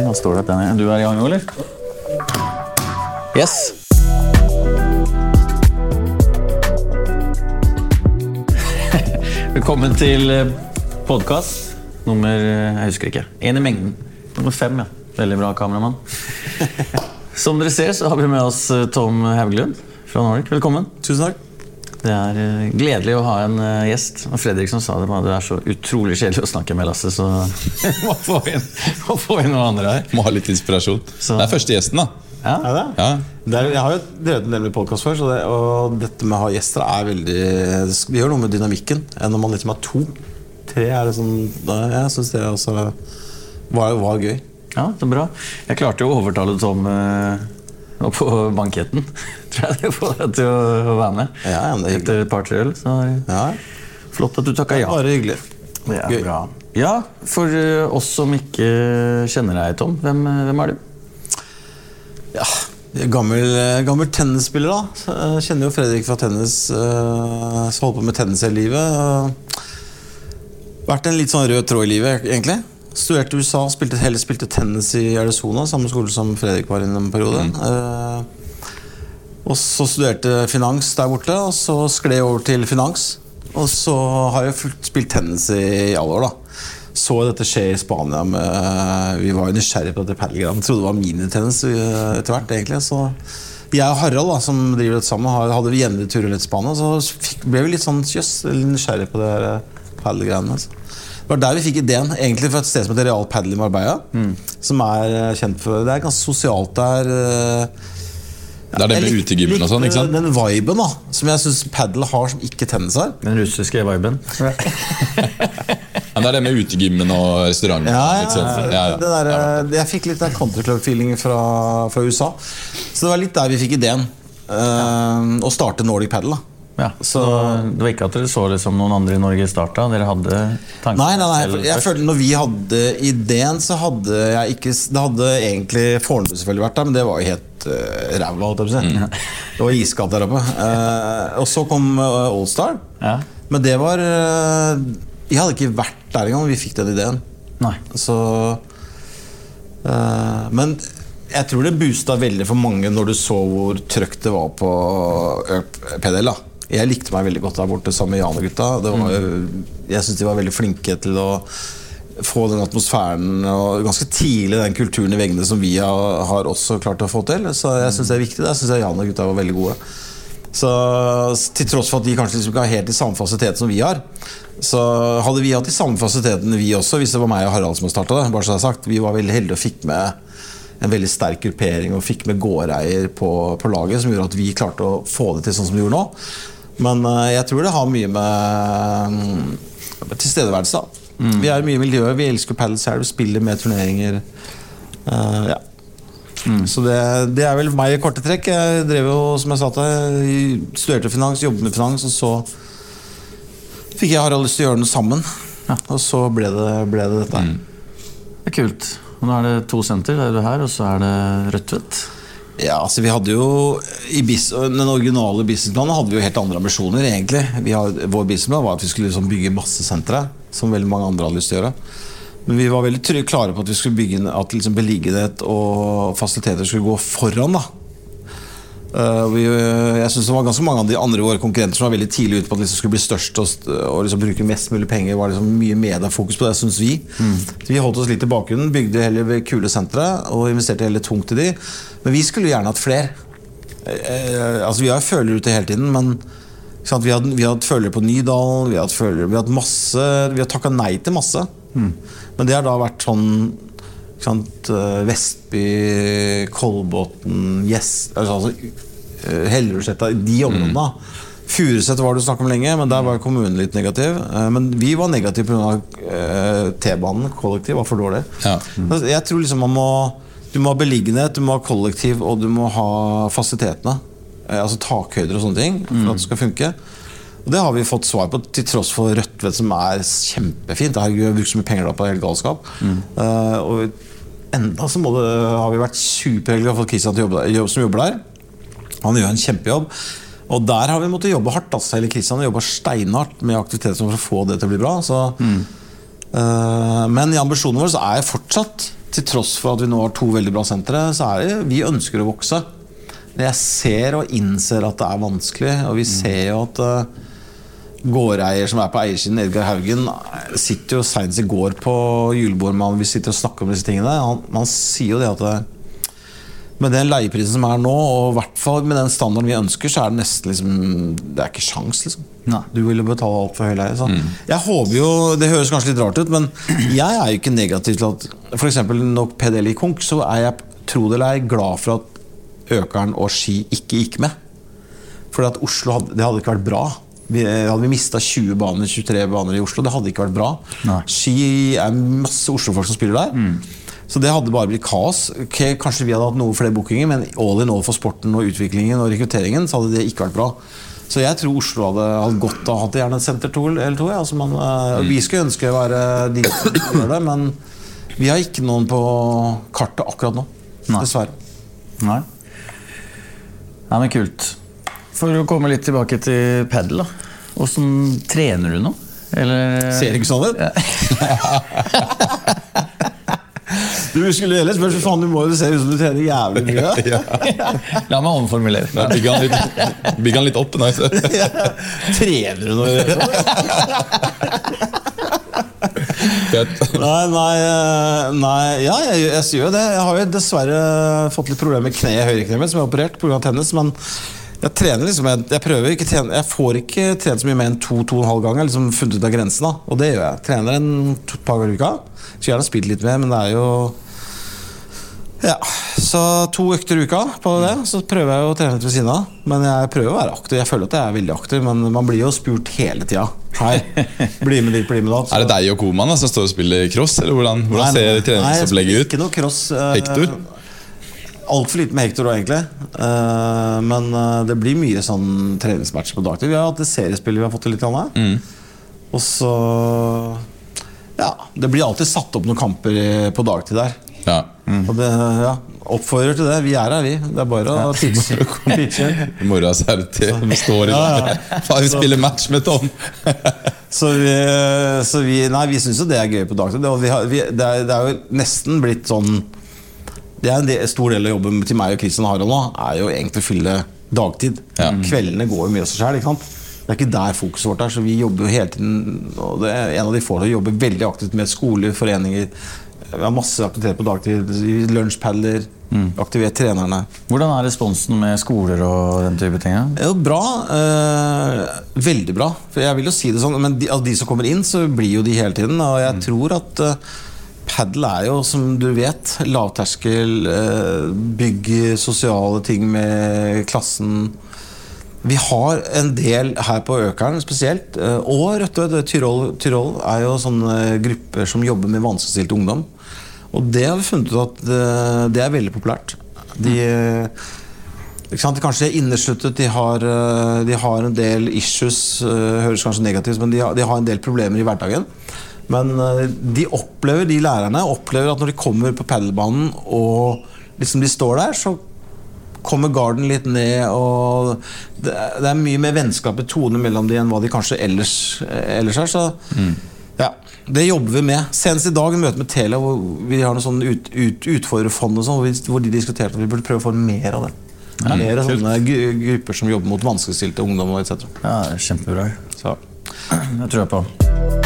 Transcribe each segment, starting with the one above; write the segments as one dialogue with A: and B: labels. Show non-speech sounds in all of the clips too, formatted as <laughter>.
A: da står det at den er Du er i gang nå, eller? Yes. <laughs> Velkommen til podkast nummer eh, Jeg husker ikke. Én i mengden. Nummer fem, ja. Veldig bra kameramann. <laughs> Som dere ser, så har vi med oss eh, Tom Hauglund fra Nordic. Velkommen.
B: Tusen takk.
A: Det er eh, gledelig å ha en eh, gjest. Og Fredrik som sa det, det er så utrolig kjedelig å snakke med Lasse, så <laughs> må få inn, må få inn noen andre her.
C: Må ha litt inspirasjon.
A: Så-
C: Det er første gjesten, da.
A: Ja.
B: Er det?
C: Ja.
B: Det er, jeg har jo drevet en del med podkast før, så det, og dette med å ha gjester er veldig Det gjør noe med dynamikken enn når man liksom har to. Tre er det sånn da, Jeg syns det også var, var gøy.
A: ja, det er bra. Jeg klarte jo å overtale Tom eh, og på banketten. <laughs> Tror jeg det får deg til å være med.
B: Ja, ja, det er.
A: Etter et par-tre øl. Så
B: Ja,
A: flott at du takka ja.
B: Bare hyggelig.
A: Det er
B: Gøy.
A: bra. Ja, For eh, oss som ikke kjenner deg, Tom, hvem, eh, hvem er du?
B: Ja, gammel, eh, gammel tennisspiller, da. Jeg kjenner jo Fredrik fra tennis. som holder holdt på med tennis hele livet. Vært en litt sånn rød tråd i livet, egentlig. Studerte i USA, spilte, heller spilte tennis i Arizona, samme skole som Fredrik var i en periode. Eh, og så studerte finans der borte, og så skled jeg over til finans. Og så har jeg spilt tennis i, alle år, da. Så dette skje i Spania. Med, vi var nysgjerrige på dette padelgreiene. Trodde det var minitennis eh, etter hvert, egentlig. Så jeg og Harald, da, som driver dette sammen, hadde vi jevnlige turer til Spania. Så ble vi litt sånn jøss, nysgjerrige på det her, eh. Altså. Det var der vi fikk ideen, egentlig fra et sted som heter Real Padel i Marbella. Som er eh, kjent for Det er ganske sosialt der. Ja,
C: Det er det med utegymmen og sånn, ikke sant?
B: Den viben da som jeg syns padel har, som ikke tennis har.
A: Den russiske viben. <laughs>
C: Men det er det med utegymmen og restauranten.
B: Ja, ja,
C: ja, ja.
B: Det der, eh, jeg fikk litt den country club-feeling fra, fra USA. Så det var litt der vi fikk ideen. eh, å starte Nordic Padel. da
A: Ja, så det var ikke at dere så det som noen andre i Norge starta? Dere hadde tanken
B: Nei, nei, nei jeg,
A: jeg
B: følte når vi hadde ideen, så hadde jeg ikke Det hadde egentlig Fornebu selvfølgelig vært der, men det var jo helt uh, ræva. si. <laughs> Det var iskaldt der oppe. Uh, og så kom uh, Allstar.
A: Ja.
B: Men det var uh, Jeg hadde ikke vært der engang da vi fikk den ideen.
A: Nei.
B: Så uh, Men jeg tror det boosta veldig for mange når du så hvor trøkt det var på PDL. da Jeg likte meg veldig godt der borte sammen med Jan og gutta. Det var, Jeg syns de var veldig flinke til å få den atmosfæren og ganske tidlig den kulturen i veggene som vi har, har også klart å få til. Så jeg syns det er viktig. Der syns jeg Jan og gutta var veldig gode. Så Til tross for at de kanskje liksom ikke har helt de samme fasilitetene som vi har, så hadde vi hatt de samme fasilitetene vi også, hvis det var meg og Harald som starta det. bare så er sagt. Vi var veldig heldige og fikk med en veldig sterk gruppering og fikk med gårdeier på, på laget, som gjorde at vi klarte å få det til sånn som vi gjorde nå. Men eh, jeg tror det har mye med, mm, tilstedeværelse. da. Vi er mye i miljøet, vi elsker padel selv, vi spiller med turneringer. Uh, ja. Så det, det er vel meg i korte trekk. Jeg drev jo, som jeg sa til studerte finans, jobbet med finans, og så fikk jeg Harald lyst til å gjøre noe sammen. Og så ble det, ble det dette.
A: Det er kult. Og nå er det to senter. Det er du her, og så er det Rødtvet.
B: Ja, altså vi hadde jo I den originale businessplanen hadde vi jo helt andre ambisjoner, egentlig. Har, vår businessplan var at vi skulle liksom bygge masse sentre, som veldig mange andre hadde lyst til å gjøre. Men vi var veldig klare på at vi skulle bygge at liksom beliggenhet og fasiliteter skulle gå foran. da vi, jeg synes det var ganske mange av de andre våre konkurrenter som var veldig tidlig ute på at liksom skulle bli størst og, og liksom bruke mest mulig penger. var liksom mye mediefokus på det, syns vi. Så vi holdt oss litt i bakgrunnen, bygde heller ved kule sentre og investerte heller tungt i de. Men vi skulle gjerne hatt flere. Eh, altså Vi har følere ute hele tiden, men sant? vi har vi har hatt følere på Nydalen, vi har hatt følere, vi har masse Vi har takka nei til masse. Men det har da vært sånn eh, Vestby, Kolbotn, yes, altså, altså, eh, Hellerudsletta, de områdene. Furuset var det snakk om lenge, men der var kommunen litt negativ. Eh, Men vi var negative pga. T-banen. Kollektiv var for dårlig.
C: Ja.
B: Mm. Jeg tror liksom man må Du må ha beliggenhet, du må ha kollektiv, og du må ha fasilitetene. Eh, Altså takhøyder og sånne ting for at det skal funke. Og det har vi fått svar på, til tross for Rødtvet, som er kjempefint. Herregud, har brukt så mye penger da på helt galskap. Eh, og enda så det, har vi vært superheldige og fått Kristian til å jobbe som jobber der. Han gjør en kjempejobb. Og der har vi måttet jobbe hardt. Altså. Hele Kristian har jobba steinhardt med aktiviteter for å få det til å bli bra. Så, eh, men i ambisjonen vår så er jeg fortsatt til tross for at vi nå har to veldig bra sentre, så er det vi ønsker å vokse. Men jeg ser og innser at det er vanskelig, og vi ser jo at eh, gårdeier som er på eiersiden, Edgar Haugen, sitter jo seinest i går på julebord med han, vi sitter og snakker om disse tingene. Han, han sier jo det at det, med den leieprisen som er nå, og i hvert fall med den standarden vi ønsker, så er det nesten liksom Det er ikke sjans, liksom.
A: Nei.
B: Du ville betale altfor høy leie. Så. Jeg håper jo, Det høres kanskje litt rart ut, men jeg er jo ikke negativ til at f.eks. når PDL gikk konk, så er jeg tro det eller ei glad for at Økeren og Ski ikke gikk med. For at Oslo hadde, det hadde ikke vært bra. Vi, hadde vi mista 20 baner, 23 baner i Oslo, det hadde ikke vært bra.
A: Nei.
B: Ski er masse Oslo-folk som spiller der. Så det hadde bare blitt kaos. Okay, kanskje vi hadde hatt noe flere bookinger, men all in all for sporten og utviklingen og rekrutteringen, så hadde det ikke vært bra. Så jeg tror Oslo hadde hatt godt av å ha gjerne et senter to eller to. ja. Altså man, mm. Vi skulle ønske å være de som gjør det, men vi har ikke noen på kartet akkurat nå.
A: Nei.
B: Dessverre.
A: Nei. Nei, men kult. For å komme litt tilbake til pedel, da. Åssen trener du nå? Eller
B: Ser ikke sånn ut? <laughs> Du skulle ellers spørre faen, du må jo se ut som du trener jævlig mye. <laughs>
A: La meg omformulere.
C: Bygge han litt, bygger han litt opp. Nei. <laughs>
B: Trener du noe? Nei, nei, eh, nei Ja, jeg, jeg gjør jo det. Jeg har jo dessverre fått litt problemer med kneet, høyrekneet mitt, som jeg har operert pga. tennis. Men jeg trener liksom Jeg, jeg prøver ikke trene, Jeg får ikke trent så mye mer enn to-to og en halv gang. Jeg har liksom funnet ut av grensen, da og det gjør jeg. Trener en to, par ganger i uka. Skulle gjerne spilt litt mer, men det er jo ja, Så to økter i uka på det. Så prøver jeg å trene litt ved siden av. Men jeg prøver å være aktiv. Jeg føler at jeg er veldig aktiv, men man blir jo spurt hele tida. Hei, bli med dit, bli med datt. <laughs>
C: Er det deg og Koman da, som står og spiller cross? Eller hvordan, hvordan ser treningsopplegget ut?
B: Ikke noe cross. eh,
C: Hector?
B: Altfor lite med Hector òg, egentlig. Uh, men eh, det blir mye sånn treningsmatcher på dagtid. Vi har hatt et seriespill vi har fått til litt. Annet.
C: Mm.
B: Og så Ja, det blir alltid satt opp noen kamper i- på dagtid der.
C: Ja.
B: Og det, ja, Oppfordrer til det. Vi er her, vi. Det er bare å pitche. <laughs>
C: I morgen så er det til vi står i. <laughs> Faen, vi spiller match med Tom! <laughs>
B: Så vi, så vi Nei, vi syns jo det er gøy på dagtid. Det, det er jo nesten blitt sånn Det er en del, stor del av jobben til meg og Christian Harald nå, er jo egentlig å fylle dagtid.
C: Ja.
B: Kveldene går jo mye av seg sjøl. Det er ikke der fokuset vårt er, så vi jobber jo hele tiden Og det er en av de få som jobber veldig aktivt med skoler, foreninger. Vi har masse aktivitet på dagtid. Lunsjpadler. Aktivert trenerne.
A: Hvordan er responsen med skoler og den type ting?
B: jo bra. Eh, veldig bra. For jeg vil jo si det sånn Men de, av de som kommer inn, så blir jo de hele tiden. Og jeg tror at uh, padel er jo, som du vet, lavterskel. Bygge sosiale ting med klassen. Vi har en del her på Økeren spesielt, eh, og Rødtve, Tyrol, Tyrol er jo sånne grupper som jobber med vanskeligstilt ungdom. Og det har vi funnet ut at eh, det er veldig populært. De, ikke sant? de kanskje er innesluttet, de har, eh, de har en del issues, eh, høres kanskje negativt men de har, de har en del problemer i hverdagen. Men eh, de opplever, de lærerne opplever at når de kommer på padelbanen og liksom de står der, så kommer garden litt ned, og det er, det er mye mer vennskap i tone mellom de enn hva de kanskje ellers, eh, ellers er. Så ja, det jobber vi med. Senest i dag en møte med Telia hvor vi har noe sånn ut, ut, utfordrerfond og sånn, hvor, de diskuterte at vi burde prøve å få mer av det. mer sånne gu- grupper som jobber mot vanskeligstilte ungdommer etc.
A: Ja, Kjempebra.
B: Så.
A: Det tror jeg på.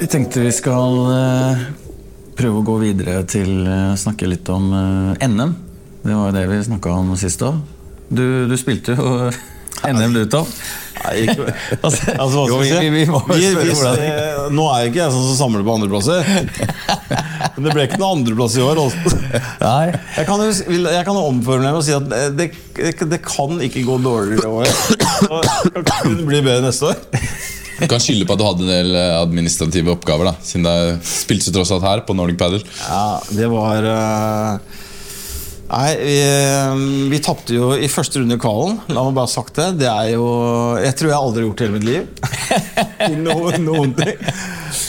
A: Vi tenkte vi skal eh, prøve å gå videre til å snakke litt om eh, NM. Det var jo det vi snakka om sist òg. Du, du spilte jo <laughs> NM, du, Tom.
B: Nei, ikke, <laughs>
A: Altså, <laughs>
B: altså,
A: jo,
B: vi,
A: vi- vi må spørre hvordan
B: eh, Nå er jeg ikke jeg sånn som samler på andreplasser. Men det ble ikke noen andreplass i år. Også.
A: Nei.
B: Jeg kan, jeg kan omformulere meg og si at eh, det, det, det kan ikke gå dårligere i år. Det kan kun bli bedre neste år.
C: Du kan skylde på at du hadde en del eh, administrative oppgaver, da siden det spilte tross alt her på Nordic Paddle.
B: Ja, det var eh, Nei, vi, eh, vi tapte jo i første runde i kvalen. La meg bare ha sagt det. Det er jo Jeg tror jeg aldri har gjort det i hele mitt liv. Noen, noen ting.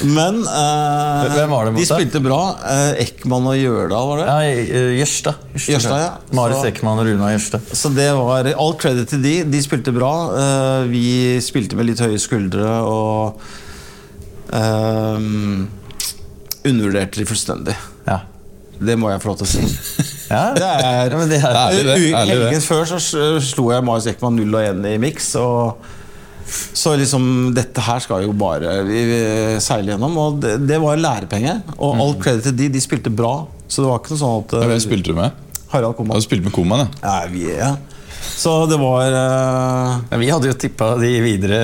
B: Men eh,
A: Hvem var det mot
B: de spilte bra. Eh, Ekman og Gjørdal, var det?
A: Ja, eh, Jørstad.
B: Jørstad, ja.
A: Marit Ekman og Runa Jørstad.
B: Så det var all credit til de. De spilte bra. Eh, vi spilte med litt høye skuldre og ehm, undervurderte de fullstendig. Det må jeg få lov til å si.
A: Ja, <laughs>
B: Det er,
A: ja, men det er
C: Ærlig det, ærlig det.
B: Helgen før så slo jeg Marius Ekman 0 og 1 i miks. Så liksom Dette her skal jo bare vi, vi seile gjennom. Og det, det var lærepenge. Og all credit til de. De spilte bra. Så det var ikke noe sånn at
C: Ja, Hvem spilte du med?
B: Harald Koman
C: Du spilte med Koman, ja.
B: ja, vi, ja. Så det var uh...
A: Men Vi hadde jo tippa de videre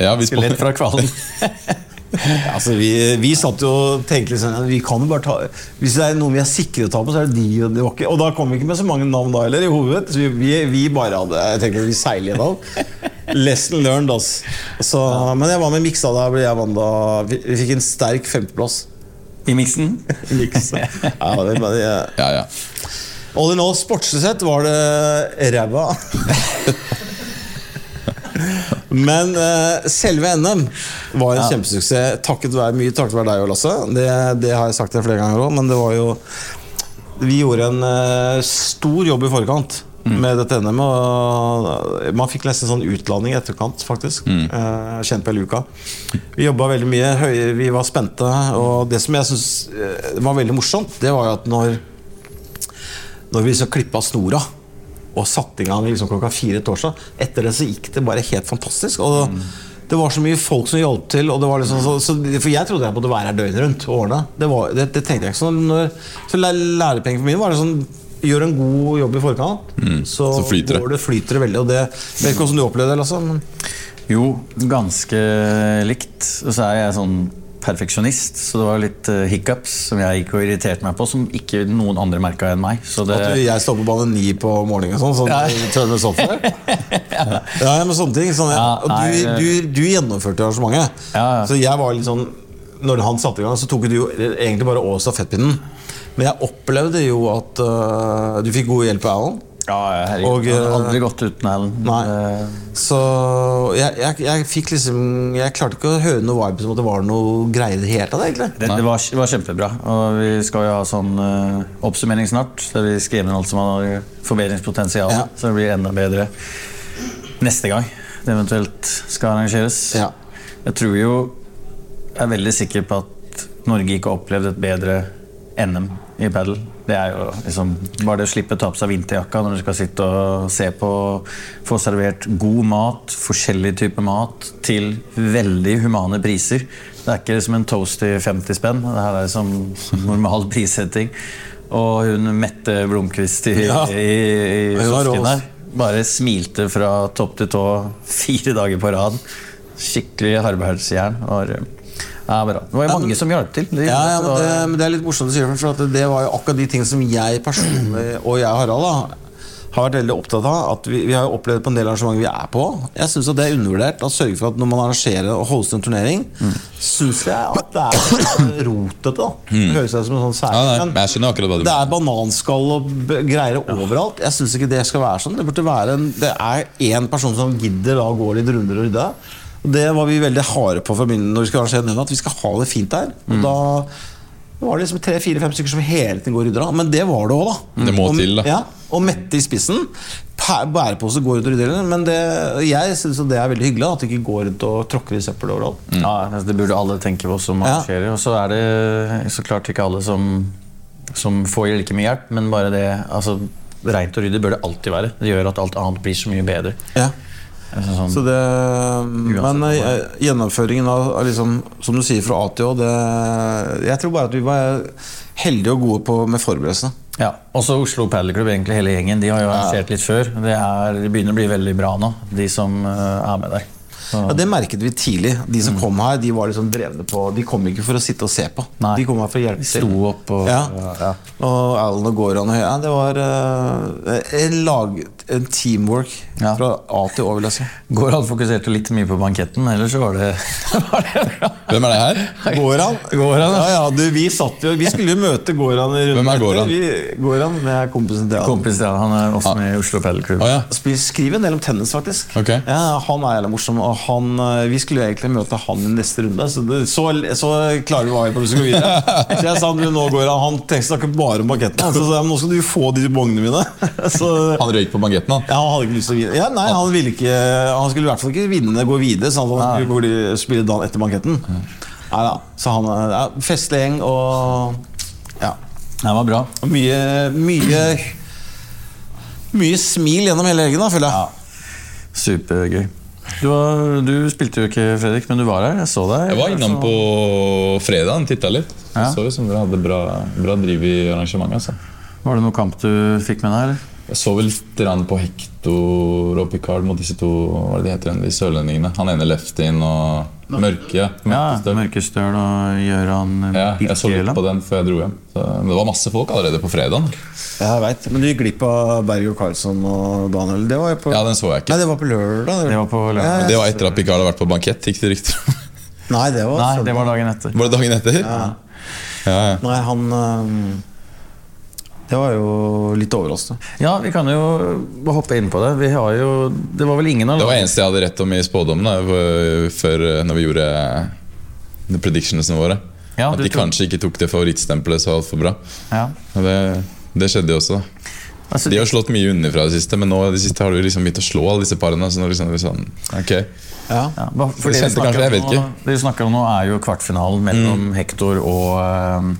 C: Ja, vi
A: spilte fra kvalen. <laughs>
B: Ja, altså vi, vi satt jo og tenkte liksom Vi kan jo bare ta Hvis det er noen vi er sikre å ta på, så er det de. Og, de var ikke, og da kom vi ikke med så mange navn da heller i hodet. Så vi, vi, bare hadde Jeg tenkte vi seiler gjennom. Lesson learned, ass. Så, Men jeg var med Miksa da. ble jeg vant da Vi fikk en sterk femteplass.
A: I miksen. <laughs>
B: Miks. Ja, det, det,
C: ja, ja.
B: all in all, sportslig sett var det ræva. <laughs> Men uh, selve NM var en kjempesuksess. Takket være, mye takket være deg og Lasse. Det, det har jeg sagt deg flere ganger òg, men det var jo Vi gjorde en uh, stor jobb i forkant med dette NM. Og man fikk nesten sånn utlanding i etterkant, faktisk. Eh, kjent på Luka. Vi jobba veldig mye, vi var spente. Og det som jeg syns var veldig morsomt, det var jo at når når vi så klippa snora og satte i gang liksom klokka fire torsdag Etter det så gikk det bare helt fantastisk. Og Det var så mye folk som hjalp til. Og det var liksom så, så, for jeg trodde jeg måtte være her døgnet rundt. ordne. Det, var, det, det tenkte jeg ikke sånn. Når, så lærepengene for min var det sånn Gjør en god jobb i forkant, så,
C: så flyter det.
B: det flyter det veldig. Og det, jeg vet ikke hvordan du opplevde det, Lasse. Men,
A: Jo, ganske likt. Så er jeg sånn perfeksjonist, så det var litt uh, hiccups som jeg gikk og irriterte meg på, som ikke noen andre merka enn meg. Så det,
B: at jeg står på bane ni på morgenen og sånn. sånn
A: Ja.
B: Turner software. <laughs> ja, men sånne ting. Sånn,
A: Ja,
B: og du, du, du gjennomførte arrangementet.
A: Ja, ja.
B: Så jeg var litt sånn Når han satte i gang, så tok du jo egentlig bare over stafettpinnen. Men jeg opplevde jo at uh, du fikk god hjelp av Alan.
A: Ja, herregud,
B: Og,
A: jeg hadde
B: eh,
A: aldri gått uten Alan.
B: Nei.
A: Eh,
B: Så jeg, jeg, jeg fikk liksom Jeg klarte ikke å høre noe vibe som at det var noe greier i det hele tatt, egentlig.
A: Det, det, var, det var kjempebra. Og vi skal jo ha sånn uh, oppsummering snart. Der vi skriver inn alt som har forbedringspotensial.
B: Ja.
A: Så det blir enda bedre neste gang det eventuelt skal arrangeres.
B: Ja.
A: Jeg tror jo Jeg er veldig sikker på at Norge ikke har opplevd et bedre NM i padel. Det er jo liksom Bare det å slippe å ta på seg vinterjakka når du skal sitte og se på Få servert god mat, forskjellig type mat, til veldig humane priser. Det er ikke liksom en toast i 50 spenn. Det her er liksom <laughs> normal prissetting. Og hun Mette Blomkvist i,
B: Ja.
A: i, bare smilte fra topp til tå fire dager på rad. Skikkelig arbeidsjern. var, Ja, bra. Det var jo mange som hjalp til. Det,
B: Ja, ja, men det, men det er litt morsomt å si for at det var jo akkurat de tingene som jeg personlig, og jeg Harald, da, har vært veldig opptatt av. At vi, vi har jo opplevd på en del arrangementer vi er på. Jeg syns det er undervurdert å sørge for at når man arrangerer og hoster en turnering,
C: Mm.
B: syns jeg at det er rotete. da Det høres ut som en sånn særlig,
C: Ja, nei,
B: men
C: men jeg skjønner akkurat hva du
B: det er bananskall og greier overalt. Jeg syns ikke det skal være sånn. Det burde være en, Det er én person som gidder da å gå litt runder og rydde. Og Det var vi veldig harde på fra begynnelsen når vi skulle arrangere at vi skal ha det fint der. Og da var det liksom tre-fire-fem stykker som hele tiden går og rydder. av. Men det var det òg, da.
C: Det må
B: og,
C: til, da.
B: Ja, og Mette i spissen. Bærepose går rundt og rydder. Men det, jeg syns det er veldig hyggelig da, at de ikke går rundt og tråkker i søppel overalt.
A: Ja, altså, Det burde alle tenke på som
B: Ja.
A: Og så er det så klart ikke alle som, som får like mye hjelp, men bare det altså, Rent og ryddig bør det alltid være. Det gjør at alt annet blir så mye bedre.
B: Ja.
A: Altså, sånn,
B: Så det, men eh, gjennomføringen av, liksom, som du sier fra A til Å Jeg tror bare at vi var heldige og gode på, med forberedelsene.
A: Ja, Også Oslo Paddle egentlig hele gjengen. De har jo arrangert litt før. Det, er, det begynner å bli veldig bra nå, de som eh, er med der.
B: Ja, Det merket vi tidlig. De som kom her, de var liksom drevne på De kom ikke for å sitte og se på.
A: Nei.
B: De kom her for å hjelpe
A: sto opp og
B: Ja.
A: ja.
B: Og Alan og Goran og ja, Det var uh, en lag En teamwork
A: Ja.
B: fra A til Å, vil jeg si.
A: Goran fokuserte litt mye på banketten, ellers var det, <laughs> var det bra.
C: Hvem er det her?
B: Goran?
A: Goran,
B: ja, ja, du, vi, satt jo, vi skulle jo møte Goran. i
C: Hvem er Goran?
B: Vi, Goran, det er kompisen til Alan.
A: Kompis, ja, han er også med i Oslo
C: ja.
B: Vi skriver en del om tennis, faktisk.
C: Ok.
B: Ja, Han er jævlig morsom. Og han, eh, vi skulle egentlig møte han i neste runde, så, det, så, så klarer var vi på at vi gå videre. <laughs> Så jeg sa du, nå går han Han tenkte snakke bare om. Så sa jeg, men nå skal du få de bongene mine. <laughs> Så
C: Han røyk på banketten, han.
B: ja, han hadde ikke lyst til å vinne. Ja, nei, han ville ikke Han skulle i hvert fall ikke vinne, gå videre, sånn at han skulle spille dagen etter banketten. Nei da. Så han er ja, festlig gjeng og ja.
A: Det var bra.
B: Og mye Mye Mye smil gjennom hele helgen, da, føler jeg.
A: Supergøy. Du, var, du spilte jo ikke, Fredrik, men du var her. Jeg så deg.
C: Jeg var innom på fredag titta litt.
A: Ja.
C: Så ut som dere hadde bra, bra driv i arrangementet. Altså.
A: Var det noen kamp du fikk med deg? eller?
C: Jeg så vel litt på Hector og Picard mot disse to hva er det de heter de sørlendingene. Han ene leftien og Mørke. Ja,
A: Ja,
C: Mørkestøl.
A: Mørkestøl og Gøran
C: ja, jeg så litt på den før jeg dro hjem. Så, det var masse folk allerede på fredagen.
B: Jeg vet, Men du gikk glipp av Berg og Karlsson og Daniel. Det var på
C: Ja, den så jeg ikke.
B: Nei, det var på lørdag.
A: Det var på lørdag.
B: Ja,
C: Det var etter at Picard hadde vært på bankett. Gikk det rykter om.
B: Nei, det var,
A: Nei, det var dagen etter.
C: Var det dagen etter? Ja. Ja,
B: Nei, han øhm, Det var jo litt overraskende.
A: Ja, vi kan jo hoppe inn på det. Vi har jo Det var vel ingen av
C: Det var eneste jeg hadde rett om i spådommen da, før eh, når vi gjorde eh, predictionsene våre.
A: Ja,
C: at de
A: tror-
C: kanskje ikke tok det favorittstempelet så altfor bra.
A: Ja.
C: Det, det skjedde jo også.
A: Altså,
C: De har slått mye underfra det siste, men nå det siste har du liksom begynt å slå alle disse parene. Så nå liksom, det er sånn, ok
B: Ja.
A: ja, for
C: Det
A: det vi snakker
C: kanskje,
A: om nå- Det vi snakker om nå, er jo kvartfinalen mellom Hector og eh,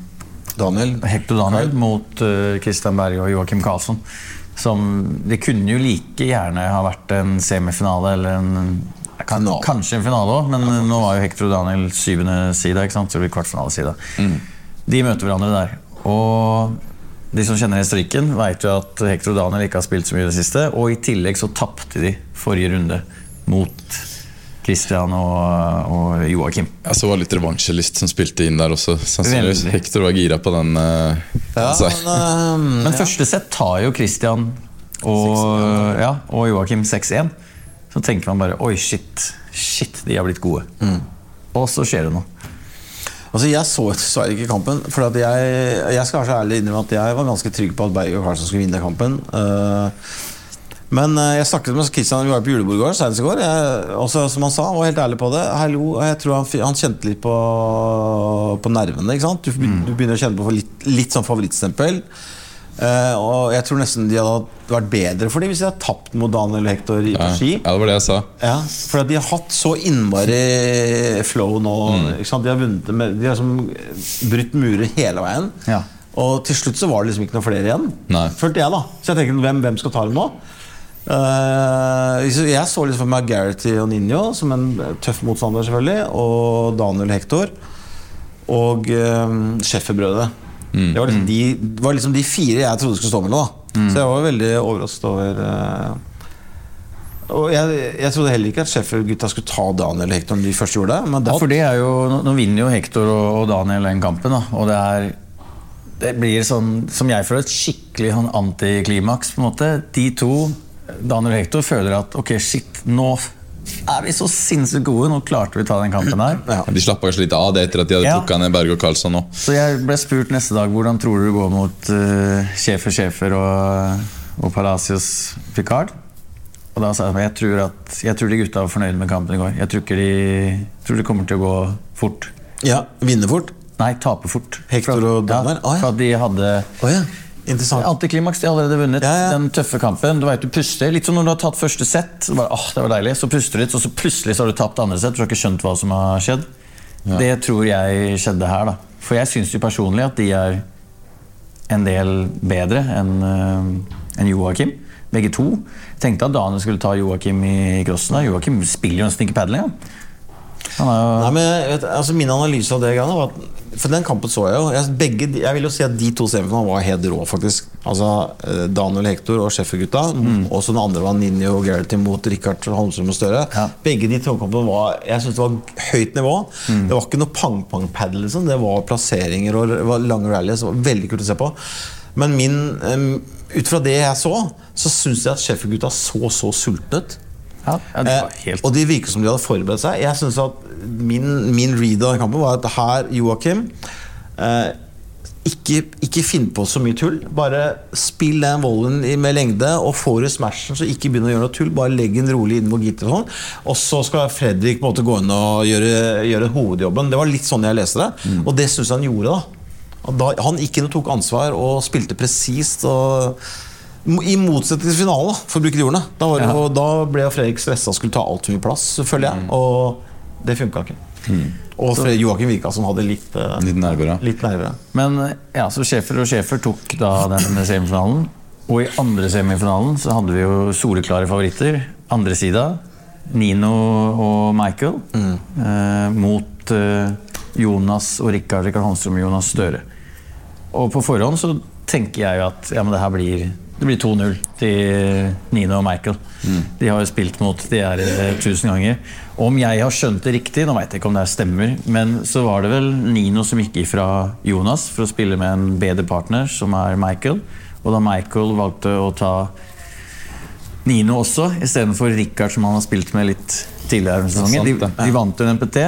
B: Daniel.
A: Hector Daniel mot uh, Christian Berge og Joakim Karlsson. Som Det kunne jo like gjerne ha vært en semifinale eller en kan, Kanskje en finale òg, men nå var jo Hector og Daniel syvende side. Så det blir kvartfinaleside. De møter hverandre der. Og de som kjenner historikken, vet jo at Hector og Daniel ikke har spilt så mye i det siste. Og i tillegg så tapte de forrige runde mot Christian og, og Joakim.
C: Jeg så var litt revansjelyst som spilte inn der også. Sannsynligvis. Hector var gira på den. Uh,
B: Ja,
C: altså.
B: men, øhm, <laughs>
A: Men første sett tar jo Christian og, ja, og Joakim 6-1. Så tenker man bare Oi, shit. Shit, de har blitt gode. Og så skjer det noe.
B: Altså, Jeg så dessverre ikke kampen. For at jeg, jeg skal være så ærlig innrømme at jeg var ganske trygg på at Berg og Karlsson skulle vinne kampen. Eh, men eh, jeg snakket med Kristian Vi var på julebord i går, senest i går. Jeg, også, som han sa, var helt ærlig på det. Hallo, jeg tror han, han kjente litt på, på nervene. ikke sant? Du, be- du begynner å kjenne på litt, litt sånn favorittstempel. Uh, og jeg tror nesten de hadde vært bedre for dem hvis de hadde tapt mot Daniel Hector i
C: ja.
B: ski.
C: ja, det var det jeg sa.
B: Ja, for de har hatt så innmari flow nå. Ikke sant? De har vunnet med, De har liksom brutt murer hele veien.
A: Ja.
B: Og til slutt så var det liksom ikke noe flere igjen.
C: Nei.
B: Følte jeg, da. Så jeg tenkte hvem, hvem skal ta dem nå? Eh, så jeg så litt for meg Gareth og Ninjo som en tøff motstander, selvfølgelig. Og Daniel Hector. Og uh, Schäfer-brødre. Det, var liksom de, det var liksom de fire jeg trodde skulle stå mellom. Mm. Så jeg var veldig overrasket over uh, og jeg, jeg trodde heller ikke at Sheffield-gutta skulle ta Daniel Hector når de først gjorde det. Men det
A: Ja, for det er jo, Nå vinner jo Hector og, og Daniel den kampen, da. Og det er Det blir sånn, som jeg føler, et skikkelig sånn antiklimaks. på en måte. De to, Daniel Hector, føler at ok, shit, nå er vi så sinnssykt gode. Nå klarte vi å ta den kampen her.
B: ja.
C: De slappa kanskje litt av det etter at de hadde
A: Ja.
C: plukka ned Berg og Karlsson nå.
A: Så jeg ble spurt neste dag hvordan tror du det går mot uh, Schäfer Schäfer og, og Palacios Picard. Og da sa jeg jeg tror, at, jeg tror de gutta var fornøyde med kampen i går. Jeg tror, ikke de, tror det kommer til å gå fort.
B: ja, Vinne fort.
A: Nei, tape fort.
B: Hector og Daniel?
A: Ja,
B: ja.
A: for at de hadde
B: Oh, ja.
A: Antiklimaks, de har allerede vunnet
B: Ja, ja.
A: den tøffe kampen. Du vet, du puster Litt som når du har tatt første sett. Bare, åh, det var deilig. så puster du litt, og så plutselig så har du tapt andre sett. Du har ikke skjønt hva som har skjedd. Det tror jeg skjedde her. da For jeg syns jo personlig at de er en del bedre enn uh, enn Joakim. Begge to. Tenkte at Daniel skulle ta Joakim i crossen. Joakim spiller jo nesten ikke padling. Ja. Han er jo
B: Nei, men vet, altså Min analyse av det greiene var at For den kampen så jeg jo. Jeg, begge, jeg vil jo si at de to semifinalene var helt rå, faktisk. Altså eh, Daniel Hector og Sheffield-gutta. Og så den andre var Ninjo og Gareth mot Rikard Holmstrøm og Støre.
A: Ja.
B: Begge de to kampene var Jeg synes det var høyt nivå. Det var ikke noe pang-pang-padel. Liksom. Det var plasseringer og var lange rallies. Veldig kult å se på. Men min, um, ut fra det jeg så, så syns jeg at Sheffield-gutta så så sultne ut.
A: Ja,
B: Eh, og de virker som de hadde forberedt seg. Jeg synes at Min, min read av den kampen var at her, Joakim eh, ikke, ikke finn på så mye tull. Bare spill den volden med lengde, og får du smashen, så ikke begynn å gjøre noe tull. Bare legg den rolig inn mot gitter og sånn. Og så skal Fredrik på en måte gå inn og gjøre, gjøre hovedjobben. Det var litt sånn jeg leste det, og det syns jeg han gjorde. da. Da han gikk inn og tok ansvar og spilte presist. og i motsetning til finalen, for å bruke de ordene. Da, var
A: Ja.
B: jo- da ble Fredrik stressa og skulle ta altfor mye plass, føler jeg. Og det funka ikke. Og Fred Joakim virka som hadde litt, eh,
C: Litt nerver,
B: litt nerver.
A: Men ja, så Schäfer og Schäfer tok da den semifinalen. Og i andre semifinalen så hadde vi jo soleklare favoritter. Andre sida Nino og Michael eh, mot eh, Jonas og Rikard, Rikard Holmstrøm og Jonas Støre. Og på forhånd så tenker jeg jo at ja, men det her blir, det blir 2-0 til Nino og Michael. De har jo spilt mot de her eh, tusen ganger. Om jeg har skjønt det riktig, nå vet jeg ikke om det stemmer, men så var det vel Nino som gikk ifra Jonas for å spille med en bedre partner, som er Michael. Og da Michael valgte å ta Nino også, istedenfor Rikard, som han har spilt med litt tidligere. i sesongen. De, de vant en NPT.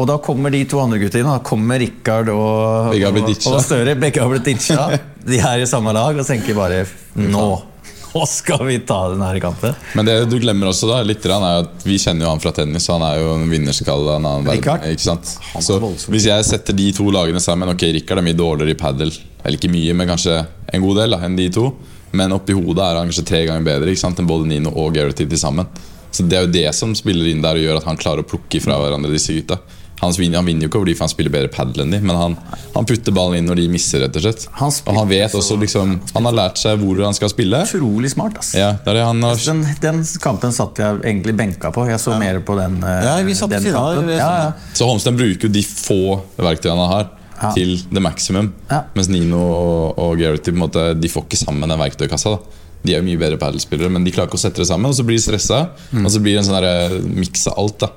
A: Og da kommer de to andre gutta inn. Da kommer Rikard og, og, og Støre. Begge har blitt ditcha. De er i samme lag og tenker bare Nå! <laughs> Nå skal vi ta den her kampen.
C: Men det du glemmer også, da, litt, grann er at vi kjenner jo han fra tennis. og Han er jo en vinnerskalle av en annen verden. Ikke sant?
B: Er
C: Så. Hvis jeg setter de to lagene sammen Ok, Rikard er mye dårligere i padel. Eller ikke mye, men kanskje en god del da, enn de to. Men oppi hodet er han kanskje tre ganger bedre ikke sant, enn både Nino og Gareth til sammen. Så Det er jo det som spiller inn der og gjør at han klarer å plukke fra hverandre disse gutta. Han vinner, han vinner jo ikke fordi han spiller bedre padel enn de, men han, han putter ballen inn når de misser, rett og slett.
A: Han
C: og han vet også liksom Han har lært seg hvor han skal spille.
A: Utrolig smart, ass.
C: Ja, det er det han har
A: Den, den kampen satt jeg egentlig benka på. Jeg så mer på den. eh,
B: Ja, vi satt
A: den kampen. Ja, ja.
C: Så Holmsten bruker jo de få verktøyene han har,
A: Ja.
C: til the maximum.
A: Ja.
C: Mens Nino og, og måte, de får ikke sammen den verktøykassa. da De er jo mye bedre padelspillere, men de klarer ikke å sette det sammen. Og så blir de stressa,
B: Mm.
C: og så blir det en sånn eh, miks av alt. da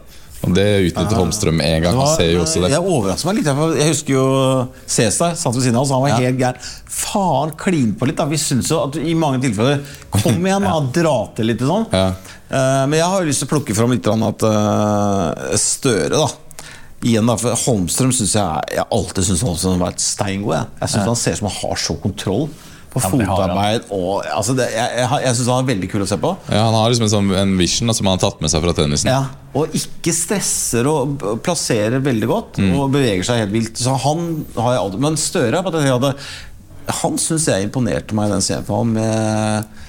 C: det utnytter Holmstrøm en gang. Han ser jo også det.
B: Jeg overrasker meg litt. Jeg husker jo Cæsar satt ved siden av oss, han var
C: Ja.
B: helt gæren. Faen, klin på litt. da Vi syns jo at i mange tilfeller Kom igjen, da, <laughs> dra til litt sånn.
C: Ja.
B: Eh, men jeg har jo lyst til å plukke fram litt at eh, Støre, da. Igjen da, for Holmstrøm syns jeg Jeg alltid syntes Holmstrøm har vært steingod. Jeg, jeg synes Han ser ut som han har så kontroll på
A: Ja,
B: fotarbeid. Og, altså det, jeg jeg, jeg syns han er veldig kul å se på.
C: Ja, Han har liksom en, sånn, en vision som han har tatt med seg fra tennisen.
B: Ja, og ikke stresser og plasserer veldig godt
C: Mm.
B: og beveger seg helt vilt. Så han har jeg aldri Men Støre hadde, Han syns jeg imponerte meg i den semifinalen med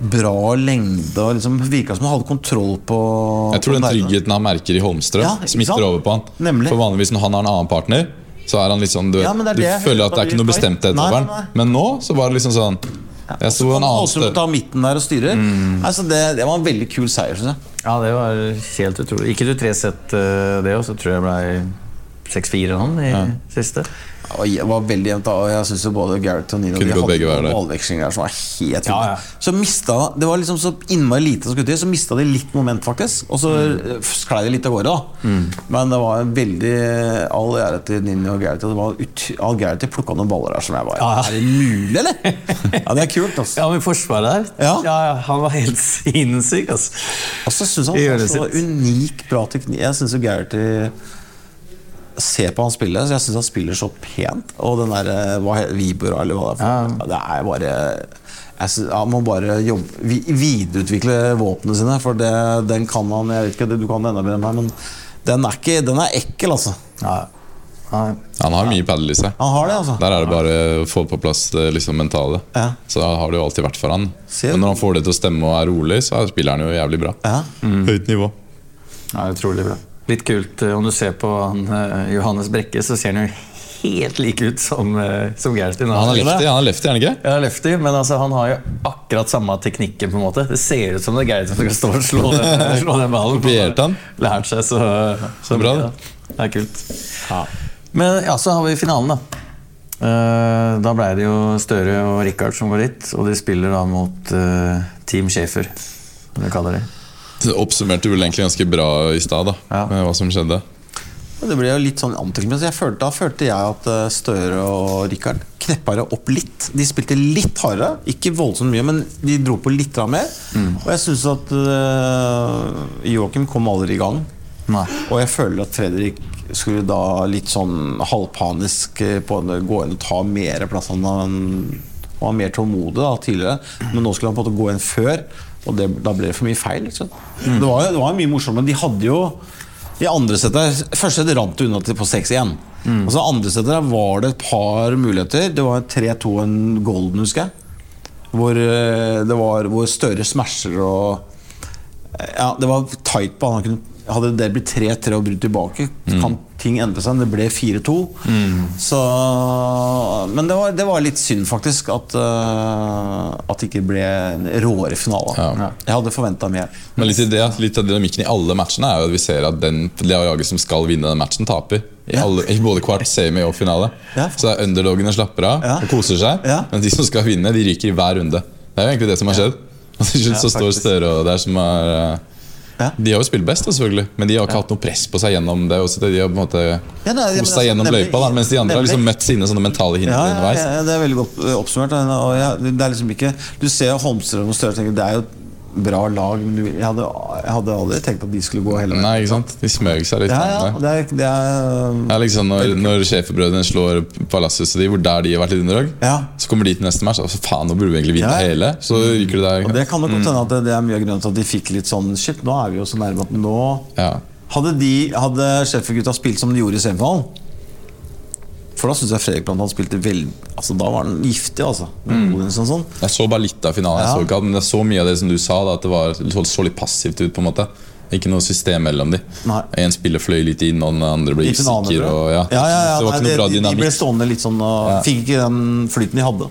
B: bra lengde og liksom virka som han hadde kontroll på
C: Jeg tror
B: på
C: den tryggheten han merker i Holmstrøm,
B: Ja,
C: smitter over på han.
B: Nemlig.
C: For vanligvis når han har en annen partner, så er han litt sånn Du,
B: Ja, men det
C: du føler at det er ikke noe
B: bestemt
C: bestemthet over han. Men nå så var det liksom sånn Jeg så en
B: Han
C: annen sted.
B: Ta midten der og styrer.
C: Mm.
B: Altså det, det var en veldig kul seier, syns jeg.
A: Ja, det var helt utrolig. Ikke du tre sett eh, det, og så tror jeg det ble 6-4 eller noe i siste.
B: Og jeg var veldig jevnt og jeg synes både Gareth og Nino
C: Kunne
B: de hadde noen målvekslinger der som var helt
A: Ja, ja.
B: ville. Så mista Det var liksom så innmari lite som skulle til, så mista de litt moment, faktisk. Og så
A: Mm.
B: eh, sklei de litt av gårde, da. Men det var en veldig all ære til Nino og Gareth. og Det var ut, all Gareth plukka noen baller der som jeg bare
A: Ja, ja.
B: Er det mulig, eller? <laughs> Ja, det er kult, altså.
A: Ja, men forsvaret der
B: Ja.
A: ja, Han var helt <laughs> sinnssyk, altså.
B: Og så syns han
A: Det
B: var har så unik bra teknikk. Jeg syns jo Gareth Se på han spille, så jeg syns han spiller så pent. Og den der eh, Vibora, eller hva det er for noe. Det er bare jeg synes, Han må bare jobbe, vi- videreutvikle våpnene sine, for det, den kan han Jeg vet ikke, Du kan det enda bedre enn meg, men den er, ikke, den er ekkel, altså.
A: Ja. Nei.
C: Han har mye padel i seg.
B: Han har det, altså.
C: Der er det bare å få på plass det liksom mentale.
B: Ja.
C: Så har det jo alltid vært for han. Men når han får det til å stemme og er rolig, så spiller han jo jævlig bra.
B: Ja.
C: Høyt nivå.
A: Ja, utrolig bra. Litt kult eh, om du ser på han, eh, Johannes Brekke, så ser han jo helt lik ut som, uh, som Gertin.
C: Han er lefty, han er lefty, er han ikke?
A: Ja, lefty, men altså, han har jo akkurat samme teknikken. på en måte Det ser ut som det er Gerrit som skal stå og slå den, <laughs> slå den ballen.
C: Kopiert han?
A: Lært seg så, så
C: bra,
A: mye,
C: det.
A: er kult. Men ja, så har vi finalen, da. Eh, da ble det jo Støre og Rikard som går dit, og de spiller da mot eh, Team Schaefer som de kaller det.
C: Det oppsummerte vel egentlig ganske bra i stad,
A: Ja.
C: med hva som skjedde.
B: Det ble jo litt sånn antiklimaks. Så da følte jeg at eh, Støre og Rikard kneppa det opp litt. De spilte litt hardere. Ikke voldsomt mye, men de dro på litt mer. mer. Og jeg syns at uh, Joakim kom aldri i gang.
A: Nei.
B: Og jeg føler at Fredrik skulle da litt sånn halvpanisk eh, på å gå inn og ta mer plass. Han var mer tålmodig da, tidligere, men nå skulle han på en måte gå inn før. Og det, da ble det for mye feil. Ikke sant? Det, var, det var mye morsomt, men de hadde jo i andre settet Første settet rant det unna til på 6-1. Og så andre settet var det et par muligheter. Det var 3-2 en golden, husker jeg. Hvor, eh, det var, hvor Støre smasher og ja, det var tight på han. Han kunne, hadde det blitt 3-3 og brutt tilbake, kan ting endre seg. Det ble 4-2. Så Men det var, det var litt synd, faktisk, at, uh, at det ikke ble en råere finale.
C: Ja.
B: Jeg hadde forventa mer.
C: Men litt, det, litt av dynamikken i alle matchene er jo at vi ser at den, laget som skal vinne den matchen, taper. I,
B: Ja.
C: alle, i både kvart, semi og finale.
B: Ja.
C: Så er underdogene slapper av
B: Ja.
C: og koser seg.
B: Ja.
C: Men de som skal vinne, de ryker i hver runde. Det er jo egentlig det som har skjedd. Og til slutt
B: Ja,
C: så står. Støre og der som er eh,
B: Ja.
C: De har jo spilt best, selvfølgelig, men de har ikke hatt noe press på seg gjennom det. Også, de har på en måte
B: Ja, nei, men altså,
C: seg gjennom
B: nemlig-
C: løypa, da, mens de andre har liksom møtt sine sånne mentale hindre
B: Ja, ja,
C: underveis.
B: ja, det er veldig godt eh, oppsummert. Og det er liksom ikke Du ser Holmstrøm og Støre tenker det er jo bra lag. Men jeg, hadde, jeg hadde aldri tenkt at de skulle gå hele veien.
C: Nei, ikke sant? De smøg seg litt.
B: Ja, ja, det er, det er
C: Ja, liksom når, når schæferbrødrene slår Palacios og de, hvor der de har vært litt underdog,
B: Ja.
C: så kommer de til neste match. Altså, faen, nå burde vi egentlig vinne
B: Ja.
C: hele. Så ryker det der.
B: Og det kan nok mm. hende at det, det er mye av grunnen til at de fikk litt sånn Shit, nå er vi jo så nærme at nå. Hadde, de, hadde Sheffield-gutta spilt som de gjorde i semifinalen For da syns jeg Fredrik blant annet spilte veldig Altså Da var han giftig, altså. Mm. Sånn.
C: Jeg så bare litt av finalen, jeg så ikke men det er så mye av det som du sa, da, at det var, så, så litt passivt ut. på en måte Ikke noe system mellom dem.
B: Nei.
C: En spiller fløy litt inn, og den andre ble
B: sikker
C: usikker.
B: jeg.
C: Ja.
B: ja, ja, ja,
C: det var
B: nei,
C: noe bra
B: de, de ble stående litt sånn og
C: Ja.
B: fikk ikke den flyten de hadde.